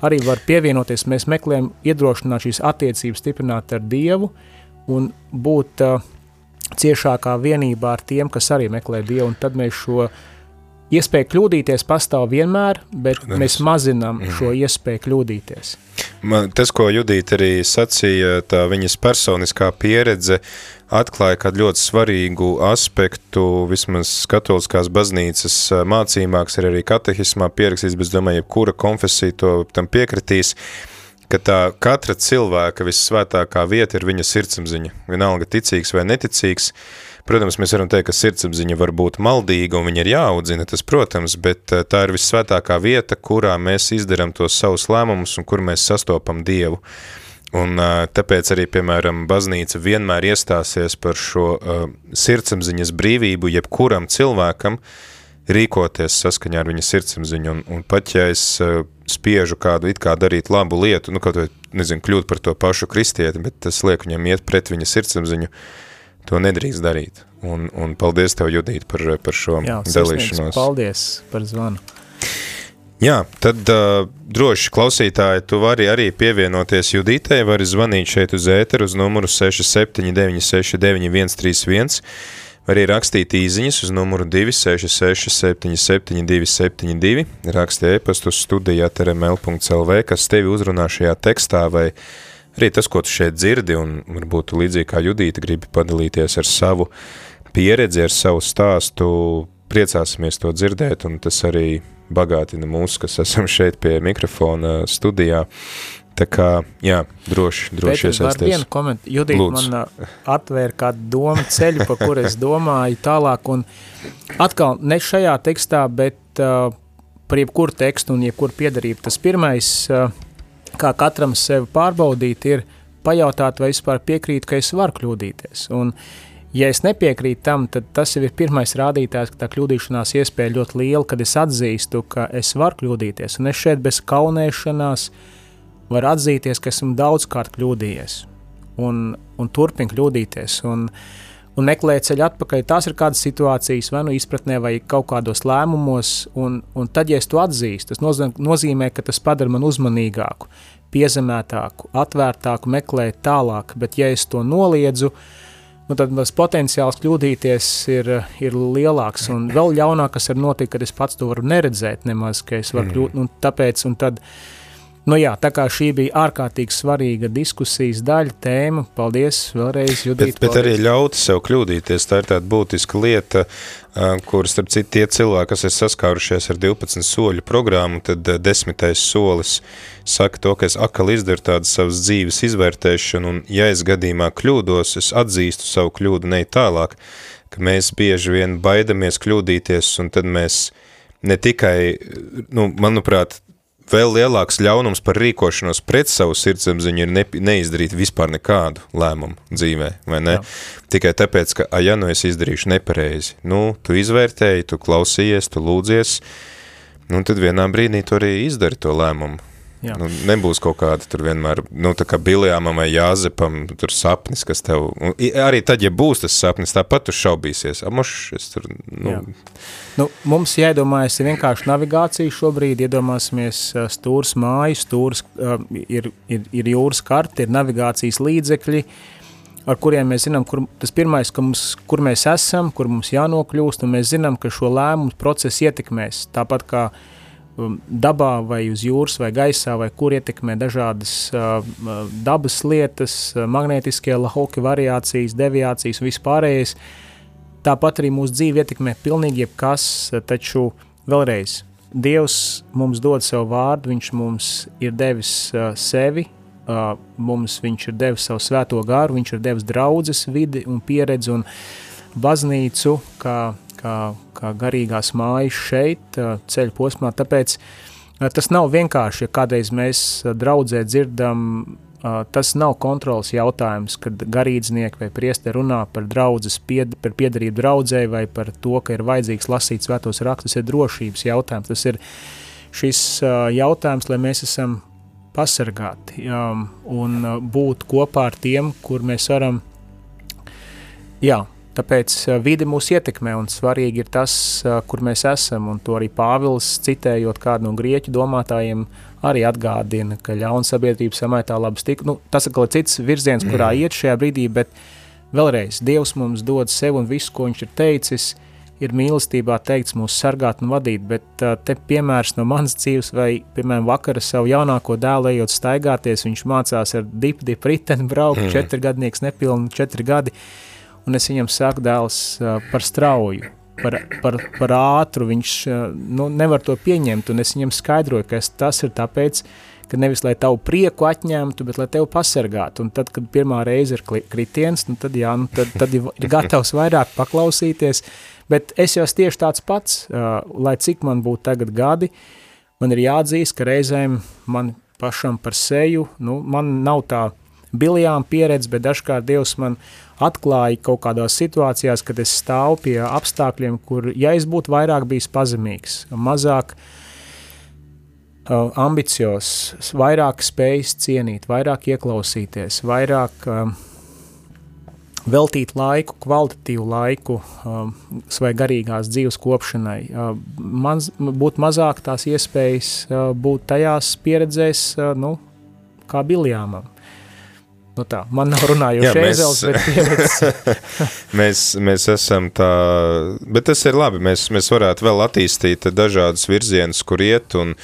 arī varu pievienoties. Mēs meklējam iedrošināt šīs attiecības stiprināt ar Dievu un būt uh, ciešākā vienībā ar tiem, kas arī meklē Dievu, un tad mēs šo iespēju kļūdīties pastāv vienmēr, bet Protams. mēs mazinām mm. šo iespēju kļūdīties. Man, tas, ko Judīte arī sacīja, tā viņas personiskā pieredze atklāja kādu ļoti svarīgu aspektu, vismaz katoliskās baznīcas mācībāks, ir arī katehismā pierakstīts, bet es domāju, jebkura konfesija to tam piekritīs, uh, ka tā katra cilvēka vissvētākā vieta ir viņa sirdsapziņa. Vienalga ticīgs vai neticīgs. Protams, mēs varam teikt, ka sirdsapziņa var būt maldīga un viņa ir jāaudzina, tas, protams, bet eh, tā ir vissvētākā vieta, kurā mēs izdaram tos savus lēmumus un kur mēs sastopam Dievu. Un eh, tāpēc arī, piemēram, baznīca vienmēr iestāsies par šo uh, sirdsapziņas brīvību jebkuram cilvēkam, uh, rīkoties saskaņā ar viņa sirdsapziņu, un, un pat ja es uh, spiežu kādu it kā darīt labu lietu, nu kaut vai, nezinu, kļūt par to pašu kristieti, bet tas liek viņam iet pret viņa sirdsapziņu, to nedrīkst darīt. Un, un paldies tev, Judīt, par, par šo Jā, dalīšanos. Paldies par zvanu. Jā, tad uh, droši klausītāji, tu vari arī pievienoties Judītei, vari zvanīt šeit uz ēteru uz numuru 67969131, Var arī rakstīt īziņas uz numuru 266 77 272, rakstīt e-pastu studijā trml.lv, kas tevi uzrunā šajā tekstā, vai arī tas, ko tu šeit dzirdi, un varbūt līdzīgi kā Judīta gribi padalīties ar savu pieredzi, ar savu stāstu, priecāsimies to dzirdēt, un tas arī bagātina mūs, kas esam šeit pie mikrofona studijā. Tā kā, jā, droši, droši iesaisties. vienu komentāru. Judīt, Lūdzu. man uh, atvēra kādu domu ceļu, pa kur es domāju tālāk, un atkal ne šajā tekstā, bet uh, par jebkuru tekstu un jebkuru piedarību. Tas pirmais, uh, kā katram sevi pārbaudīt, ir pajautāt, vai vispār piekrīt, ka es varu kļūdīties. Un, ja es nepiekrītu tam, tad tas jau ir pirmais rādītājs, ka tā kļūdīšanās iespēja ļoti liela, kad es atzīstu, ka es varu kļūdīties. Un es šeit bez kaunēšanās, uh, var atzīties, ka esmu daudzkārt kļūdījies un, un turpinu kļūdīties. Un, un meklēt ceļu atpakaļ. Tās ir kādas situācijas, vai nu izpratnē, vai kaut kādos lēmumos, un, un tad, ja es to atzīstu, tas nozīmē, ka tas padara man uzmanīgāku, piezemētāku, atvērtāku, meklēt tālāk, bet ja es to noliedzu, nu, tad tas potenciāls kļūdīties ir, ir lielāks, un vēl ļaunāk, kas var notikt, kad es pats to varu neredzēt nemaz, ka es varu mm. kļūt, un tāpēc, un tad, uh, Nu jā, tā kā šī bija ārkārtīgi svarīga diskusijas daļa, tēma, paldies vēlreiz, Judīt. Bet, bet arī ļaut sev kļūdīties, tā ir tāda būtiska lieta, kur, starp citu, tie cilvēki, kas ir saskārušies ar 12 soļu programmu, tad desmitais solis saka to, ka es akal izdaru tādu savas dzīves izvērtēšanu, un ja es gadījumā kļūdos, es atzīstu savu kļūdu ne tālāk, ka mēs bieži vien baidamies kļūdīties, un tad mēs ne tikai, nu, manuprāt, vēl lielāks ļaunums par rīkošanos pret savu sirdsapziņu ir ne, neizdarīt vispār nekādu lēmumu dzīvē, vai ne? Jā. Tikai tāpēc, ka, a, ja nu es izdarīšu nepareizi, nu, tu izvērtēji, tu klausījies, tu lūdzies, nu, tad vienā brīdī tu arī izdari to lēmumu. Jā. Nu, nebūs kaut kāda tur vienmēr, nu, tā kā Biljāmam vai Jāzepam, tur sapnis, kas tev, un arī tad, ja būs tas sapnis, tāpat tu šaubīsies, amoš, es tur, nu. Jā. Nu, mums jāiedomājas vienkārši navigācija šobrīd, iedomāsimies stūrs mājas, stūrs ir, ir, ir jūras karte, ir navigācijas līdzekļi, ar kuriem mēs zinām, kur tas pirmais, ka mums, kur mēs esam, kur mums jānokļūst, un mēs zinām, ka šo lēmumu procesu ietekmēs, tāpat kā uh, dabā, vai uz jūras, vai gaisā, vai kur ietekmē dažādas uh, uh dabas lietas, uh, magnētiskie lahoki variācijas, deviācijas un vispārējais. Tāpat arī mūsu dzīve ietekmē pilnīgi jebkas, uh, taču vēlreiz, Dievs mums dod savu vārdu, Viņš mums ir devis uh, sevi, uh, mums Viņš ir devis savu svēto garu, Viņš ir devis draudzes vidi un pieredzi un baznīcu, kā kā, kā garīgās mājas šeit, ceļu posmā. Tāpēc tas nav vienkārši, ja kādreiz mēs draudzē dzirdam, tas nav kontrols jautājums, kad garīdznieki vai priesteri runā par draudzes pied, par piedarību draudzē vai par to, ka ir vajadzīgs lasīt svētos rakstus, ir drošības jautājums. Tas ir šis jautājums, lai mēs esam pasargāti um, un būt kopā ar tiem, kur mēs varam jā, Tāpēc vide mūs ietekmē, un svarīgi ir tas, kur mēs esam. Un to arī Pāvils, citējot kādu no grieķu domātājiem, arī atgādina, ka ļauna sabiedrība samētā labas tik. Nu, tas ir cits virziens, kurā mm. iet šajā brīdī, bet vēlreiz Dievs mums dod sevi un visu, ko viņš ir teicis, ir mīlestībā teikts mūs sargāt un vadīt, bet te piemērs no manas dzīves vai, piemēram, vakara savu jaunāko dēlu ejot staigāties, viņš mācās ar dipu, dipu riteni braukt, mm. četri gadnieks, nepilni četri gadi, un es viņam saku, dēls, par strauju, par, par, par ātru. Viņš nu, nevar to pieņemt, un es viņam skaidroju, ka es, tas ir tāpēc, ka nevis lai tavu prieku atņemtu, bet lai tevi pasargātu. Un tad, kad pirmā reize ir kritiens, nu, tad, jā, nu, tad, tad ir gatavs vairāk paklausīties. Bet es jau tieši tāds pats, lai cik man būtu tagad gadi, man ir jāatzīst, ka reizēm man pašam par seju, nu, man nav tā biljām pieredze, bet dažkārt Dievs man atklāja kaut kādās situācijās, kad es stāvu pie apstākļiem, kur, ja es būtu vairāk bijis pazemīgs, mazāk uh, ambicios, vairāk spējis cienīt, vairāk ieklausīties, vairāk uh, veltīt laiku, kvalitatīvu laiku uh, vai garīgās dzīves kopšanai, uh, maz, būt mazāk tās iespējas uh, būt tajās pieredzēs, uh, nu, kā biljāmam. Nu tā, man nav runājuši ezels, bet pievicis. mēs, mēs esam tā, bet tas ir labi, mēs, mēs varētu vēl attīstīt dažādas virzienus, kur iet, un,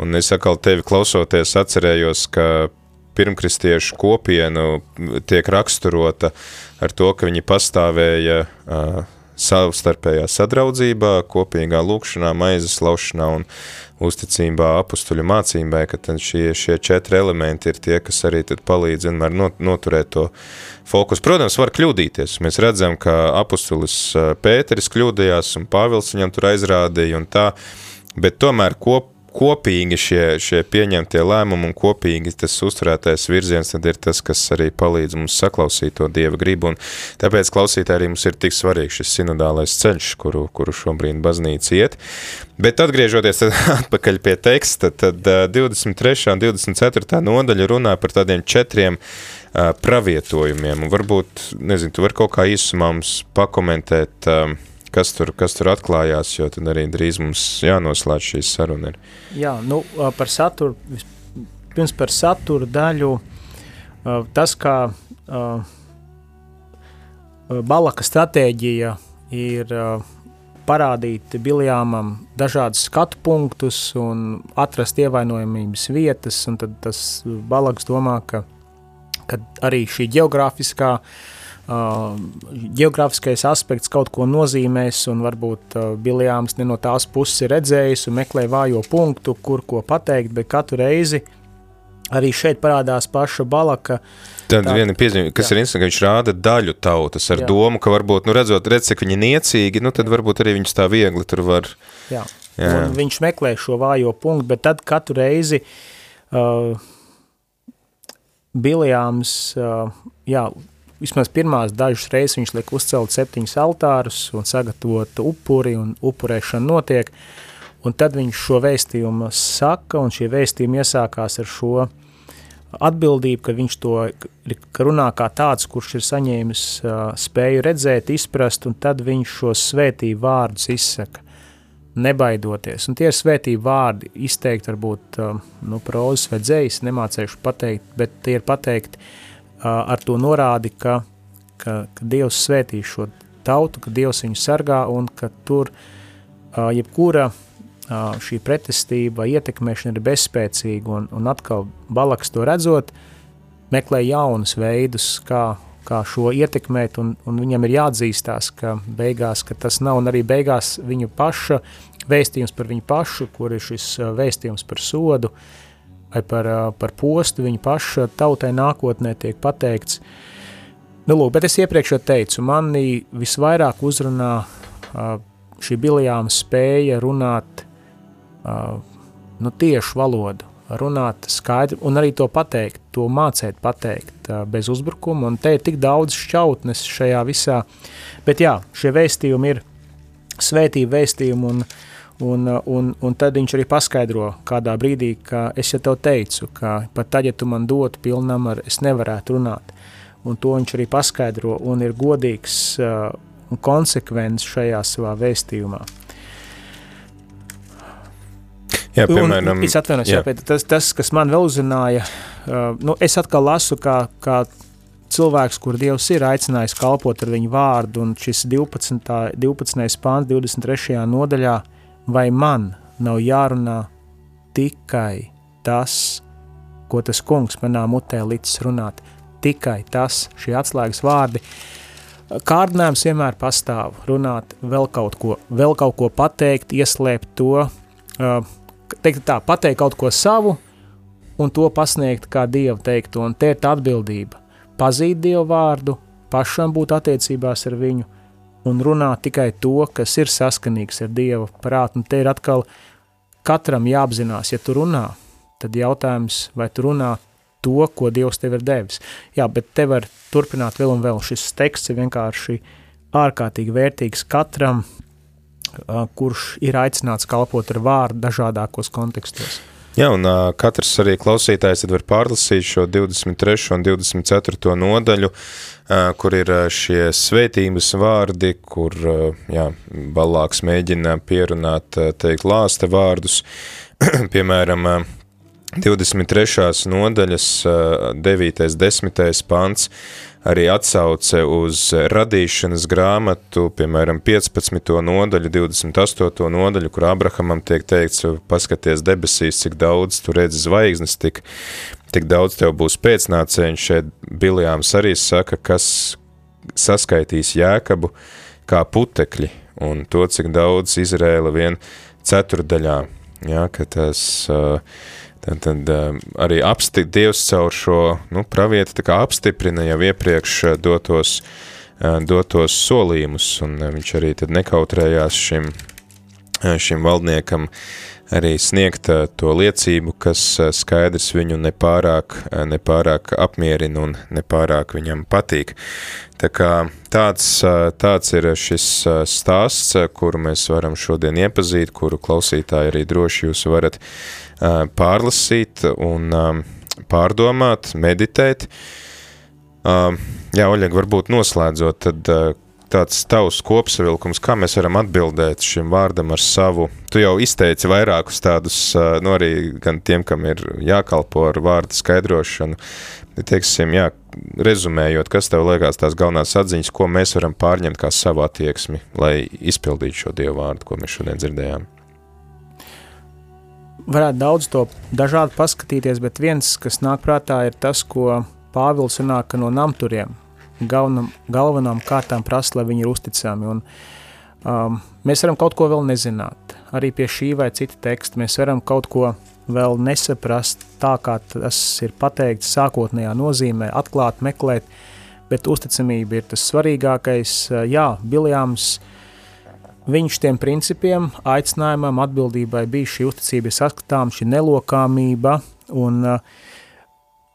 un es atkal tevi klausoties atcerējos, ka pirmkristiešu kopienu tiek raksturota ar to, ka viņi pastāvēja uh, savstarpējā sadraudzībā, kopīgā lūkšanā, maizes laušanā un uzticībā apustuļu mācībai, ka tad šie, šie četri elementi ir tie, kas arī tad palīdz vienmēr not, noturēt to fokus. Protams, var kļūdīties. Mēs redzam, ka apustulis ā, Pēteris kļūdījās un Pāvils viņam tur aizrādīja un tā, bet tomēr kop, kopīgi šie, šie pieņemtie lēmumi un kopīgi tas uzturētais virziens tad ir tas, kas arī palīdz mums saklausīt to Dieva gribu, un tāpēc klausītāji arī mums ir tik svarīgs šis sinodālais ceļš, kuru, kuru šobrīd baznīca iet. Bet atgriežoties tad atpakaļ pie teksta, tad ā, 23. un 24. nodaļa runā par tādiem četriem pravietojumiem, un varbūt, nezinu, tu vari kaut kā īsumā mums pakomentēt, ā, kas tur, kas tur atklājās, jo tad arī drīz mums jānoslēdz šīs saruna ir. Jā, nu, par saturu, pirms par saturu daļu, tas, kā Balaka stratēģija ir parādīt Biljāmam dažādus skatu punktus un atrast ievainojamības vietas, un tad tas Balaks domā, ka, ka arī šī geogrāfiskā Uh, geogrāfiskais aspekts kaut ko nozīmēs, un varbūt uh, Biljāms ne no tās puses ir redzējis un meklē vājo punktu, kur ko pateikt, bet katru reizi arī šeit parādās paša balaka. Tad Tā. viena piezīme, kas Jā. ir interesanti, ka viņš rāda daļu tautas ar Jā. domu, ka varbūt, nu redzot, redz, cik viņi niecīgi, nu tad varbūt arī viņus tā viegli tur var, Jā. Jā. Un viņš meklē šo vājo punktu, bet tad katru reizi uh, Biljāms, uh, jā, vismaz pirmās dažas reizes viņš liek uzcelt septiņus altārus un sagatavot upuri, un upurēšana notiek, un tad viņš šo vēstījumu saka, un šie vēstījumi iesākās ar šo atbildību, ka viņš to runā kā tāds, kurš ir saņēmis uh, spēju redzēt, izprast, un tad viņš šos svētību vārdus izsaka nebaidoties. Un tie ir svētību vārdi, izteikti varbūt nu, prozas vai dzējas, nemācējuši pateikt, bet tie ir pateikti ar to norādi, ka, ka, ka Dievs svētīs šo tautu, ka Dievs viņu sargā un ka tur uh, jebkura uh, šī pretestība, ietekmēšana ir bezspēcīga un, un atkal balaks to redzot, meklē jaunus veidus, kā, kā šo ietekmēt, un, un viņam ir jāatzīstās, ka beigās, ka tas nav, un arī beigās viņu paša vēstījums par viņu pašu, kur ir šis vēstījums par sodu, vai par, par postu, viņa paša tautai nākotnē tiek pateikts. Nu, lūk, bet es iepriekš jau teicu, mani visvairāk uzrunā šī biljāma spēja runāt nu, tiešu valodu, runāt skaidri un arī to pateikt, to mācīt pateikt bez uzbrukuma, un te ir tik daudz šķautnes šajā visā, bet jā, šie vēstījumi ir svētība vēstījumi, un, un, un, un tad viņš arī paskaidro kādā brīdī, ka es jau tev teicu, ka pat tad, ja tu man dotu pilnam ar, es nevarētu runāt, un to viņš arī paskaidro, un ir godīgs uh, un konsekvents šajā savā vēstījumā. jā, Un, piemēram, es atvainojos, jā. jā. Tas, tas, kas man vēl uzrunāja, uh, nu, es atkal lasu, kā, kā cilvēks, kur Dievs ir aicinājis kalpot ar viņu vārdu, un šis 12. 12. pāns 23. nodaļā, vai man nav jārunā tikai tas, ko tas kungs manā mutē licis runāt, tikai tas, šie atslēgas vārdi, kārdinājums vienmēr pastāv, runāt vēl kaut ko, vēl kaut ko pateikt, ieslēpt to, uh, teikt tā, pateikt kaut ko savu un to pasniegt kā Dievu teikto, un te ir tā atbildība. Pazīt Dievu vārdu, pašam būt attiecībās ar viņu un runāt tikai to, kas ir saskanīgs ar Dieva prātu, un te ir atkal katram jāapzinās, ja tu runā, tad jautājums, vai tu runā to, ko Dievs tev ir devis. Jā, bet te var turpināt vēl un vēl. Šis teksts ir vienkārši ārkārtīgi vērtīgs katram, kurš ir aicināts kalpot ar vārdu dažādākos kontekstos. Jā, un uh, katrs arī klausītājs var pārlasīt šo 23. un 24. nodaļu, uh, kur ir šie svētības vārdi, kur, uh, jā, Balāks mēģina pierunāt, uh, teikt, lāsta vārdus, piemēram, uh, 23. nodaļas 9. 10. pants arī atsauce uz radīšanas grāmatu, piemēram, 15. nodaļu, 28. nodaļu, kur Abrahamam tiek teikts, paskaties debesīs, cik daudz tu redzi zvaigznes, tik, tik daudz tev būs pēcnācēji, šeit Biljāms arī saka, kas saskaitīs Jēkabu kā putekļi, un to, cik daudz Izrēla vien ceturdaļā, ja, ka tas uh, Tad, tad um, arī apsti, Dievs caur šo nu, pravieti apstiprina jau iepriekš uh, dotos, uh, dotos solījumus, un uh, viņš arī nekautrējās šim, šim valdniekam arī sniegt to liecību, kas skaidrs viņu nepārāk, nepārāk apmierina un nepārāk viņam patīk. Tā kā tāds, tāds ir šis stāsts, kuru mēs varam šodien iepazīt, kuru klausītāji arī droši jūs varat pārlasīt un pārdomāt, meditēt. Jā, Oļeg, varbūt noslēdzot, tad tāds tavs kopsavilkums, kā mēs varam atbildēt šim vārdam ar savu, tu jau izteici vairākus tādus, nu arī gan tiem, kam ir jākalpo ar vārdu skaidrošanu, teiksim, jā, rezumējot, kas tev liekas tās galvenās atziņas, ko mēs varam pārņemt kā savu attieksmi, lai izpildītu šo Dievu vārdu, ko mēs šodien dzirdējām? varētu daudz to dažādi paskatīties, bet viens, kas nāk prātā, ir tas, ko Pāvils runā no namturiem. Galvenam, galvenām kārtām prasa, lai viņi ir uzticami. Un, um, mēs varam kaut ko vēl nezināt. Arī pie šī vai cita teksta mēs varam kaut ko vēl nesaprast tā, kā tas ir pateikts sākotnējā nozīmē, atklāt, meklēt, bet uzticamība ir tas svarīgākais. Jā, Biljāms uh, Viņš tiem principiem, aicinājumam, atbildībai bija šī uzticība saskatām, šī nelokāmība, un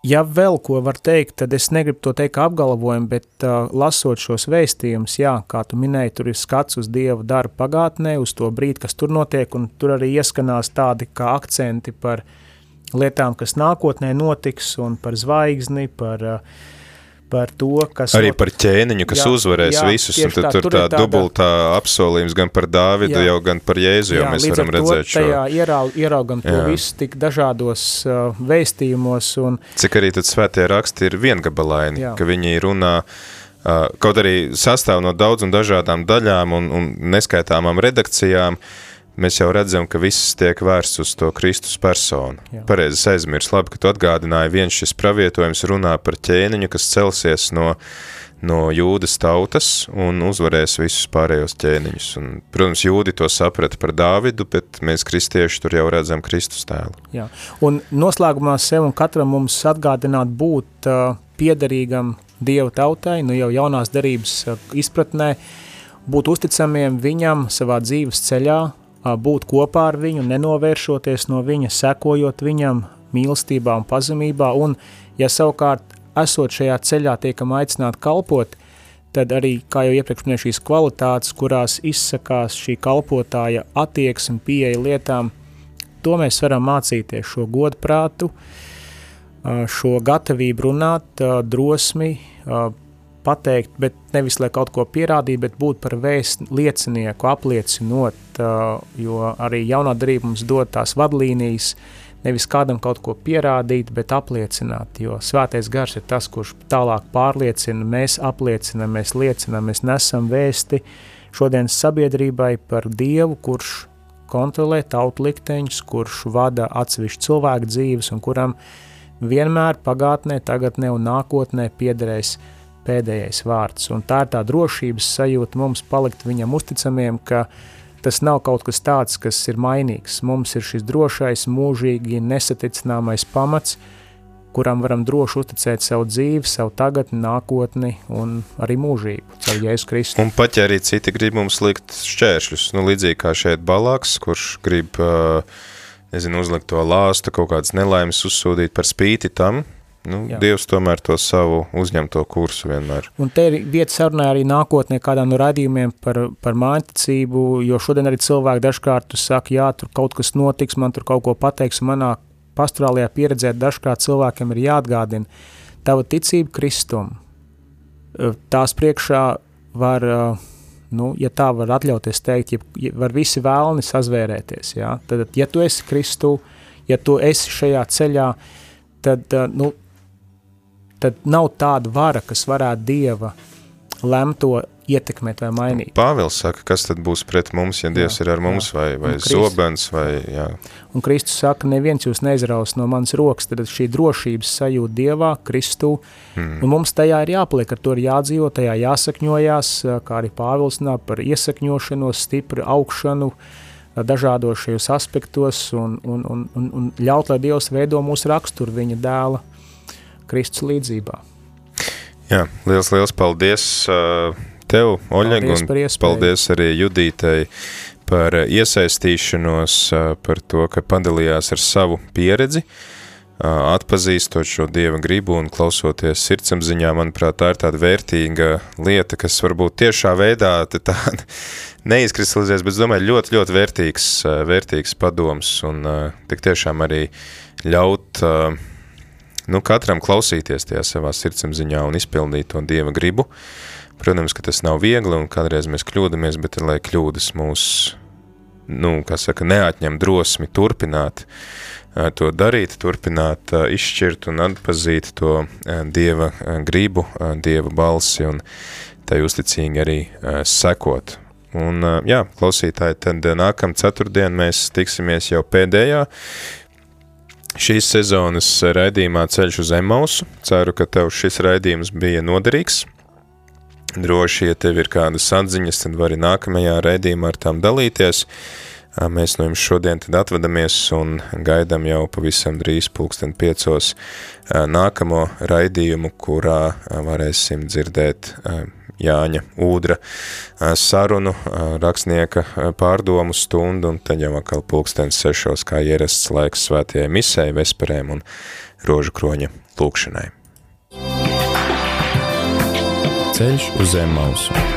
ja vēl ko var teikt, tad es negribu to teikt apgalvojumu, bet uh, lasot šos vēstījumus, jā, kā tu minēji, tur ir skats uz Dieva darbu pagātnē, uz to brīdi, kas tur notiek, un tur arī ieskanās tādi kā akcenti par lietām, kas nākotnē notiks, un par zvaigzni, par uh, par to, kas... Arī par ķēniņu, kas jā, uzvarēs jā, visus, un tad tā, tur tā tāda, dubultā apsolījums gan par Dāvidu, jā, jau gan par Jēzu, jau mēs varam redzēt šo. Jā, ieraug, ieraugam to jā. visu tik dažādos uh, vēstījumos. Un... Cik arī tad svētie raksti ir viengabalaini, jā. ka viņi runā, uh, kaut arī sastāv no daudz un dažādām daļām un, un neskaitāmām redakcijām, uh, mēs jau redzam, ka viss tiek vērsts uz to Kristus personu. Jā. Pareizi aizmirst, labi, ka tu atgādināji, viens šis pravietojums runā par ķēniņu, kas celsies no, no jūdas tautas un uzvarēs visus pārējos ķēniņus. Un, protams, jūdi to saprata par Dāvidu, bet mēs kristieši tur jau redzam Kristus tēlu. Jā, un noslēgumā sev un katram mums atgādināt būt uh, piederīgam Dieva tautai, nu jau jaunās darības uh, izpratnē, būt uzticamiem viņam savā dzīves ceļā, būt kopā ar viņu, nenovēršoties no viņa, sekojot viņam mīlestībā un pazemībā, un, ja savukārt esot šajā ceļā tiekam aicināt kalpot, tad arī, kā jau iepriekš minēju, šīs kvalitātes, kurās izsakās šī kalpotāja attieksme pieeja lietām, to mēs varam mācīties, šo godprātu, šo gatavību runāt, drosmi, pateikt, bet nevis lai kaut ko pierādītu, bet būt par vēst liecinieku, apliecinot, jo arī jaunā darība mums dod tās vadlīnijas, nevis kādam kaut ko pierādīt, bet apliecināt, jo svētais gars ir tas, kurš tālāk pārliecina, mēs apliecinam, mēs liecinam, mēs nesam vēsti šodienas sabiedrībai par Dievu, kurš kontrolē tautu likteņus, kurš vada atsevišķu cilvēku dzīves un kuram vienmēr pagātnē, tagadnē un nākotnē piederēs pēdējais vārds. Un tā ir tā drošības sajūta mums palikt viņam uzticamiem, ka tas nav kaut kas tāds, kas ir mainīgs. Mums ir šis drošais, mūžīgi nesaticināmais pamats, kuram varam droši uzticēt savu dzīvi, savu tagadni, nākotni un arī mūžību, caur Jēzus Kristu. Un pat ja arī citi grib mums likt šķēršļus, nu līdzīgi kā šeit Balāks, kurš grib, nezinu, uzlikt to lāstu, kaut kādas nelaimes uzsūdīt par spīti tam, Nu, Jā. Dievs tomēr to savu uzņemto kursu vienmēr. Un te ir vieta sarunā arī nākotnē kādā no radījumiem par, par māņticību, jo šodien arī cilvēki dažkārt saka, jā, tur kaut kas notiks, man tur kaut ko pateiks, manā pastorālajā pieredzē dažkārt cilvēkiem ir jāatgādina, tava ticība Kristum, tās priekšā var, nu, ja tā var atļauties teikt, ja, ja var visi vēlni sazvērēties, jā, tad, ja tu esi Kristu, ja tu esi šajā ceļā, tad, nu, tad nav tāda vara, kas varētu Dieva lemto ietekmēt vai mainīt. Pāvils saka, kas tad būs pret mums, ja Dievs jā, ir ar mums, jā. vai, vai zobens, vai, jā. Un Kristus saka, neviens jūs neizraus no manas rokas, tad šī drošības sajūta Dievā, Kristū, hmm. un mums tajā ir jāpaliek, ar to ir jādzīvo, tajā jāsakņojās, kā arī Pāvils nāk par iesakņošanos, stipru augšanu, dažādos šajos aspektos, un, un, un, un, un ļaut, lai Dievs veido mūsu raksturu viņa dēla Kristus līdzībā. Jā, liels, liels paldies! Uh tev, Oļeg, paldies un paldies arī Judītai par iesaistīšanos, par to, ka padalījās ar savu pieredzi, atpazīstot šo Dieva gribu un klausoties sirdsapziņā, manuprāt, tā ir tāda vērtīga lieta, kas varbūt tiešā veidā tā neizkristalizēs, bet es domāju, ļoti, ļoti vērtīgs, vērtīgs padoms un tik tiešām arī ļaut nu, katram klausīties tajā savā sirdsapziņā un izpildīt to Dieva gribu, Protams, ka tas nav viegli un kādreiz mēs kļūdamies, bet lai kļūdas mūs, nu, kā saka, neatņem drosmi turpināt to darīt, turpināt izšķirt un atpazīt to Dieva gribu, Dieva balsi un tai uzticīgi arī sekot. Un, jā, klausītāji, tad nākam ceturtdien mēs tiksimies jau pēdējā šīs sezonas raidījumā Ceļš uz Emausu. Ceru, ka tev šis raidījums bija noderīgs. Droši, ja tev ir kādas atziņas, tad vari nākamajā raidījumā ar tām dalīties. Mēs no jums šodien tad atvadamies un gaidām jau pavisam drīz pulksten piecos nākamo raidījumu, kurā varēsim dzirdēt Jāņa Ūdra sarunu, rakstnieka pārdomu stundu, un tad jau atkal pulksten sešos, kā ierasts laiks svētajai misē, vesperēm un rožu kroņa lūkšanai. Ceļš uz zem mausu.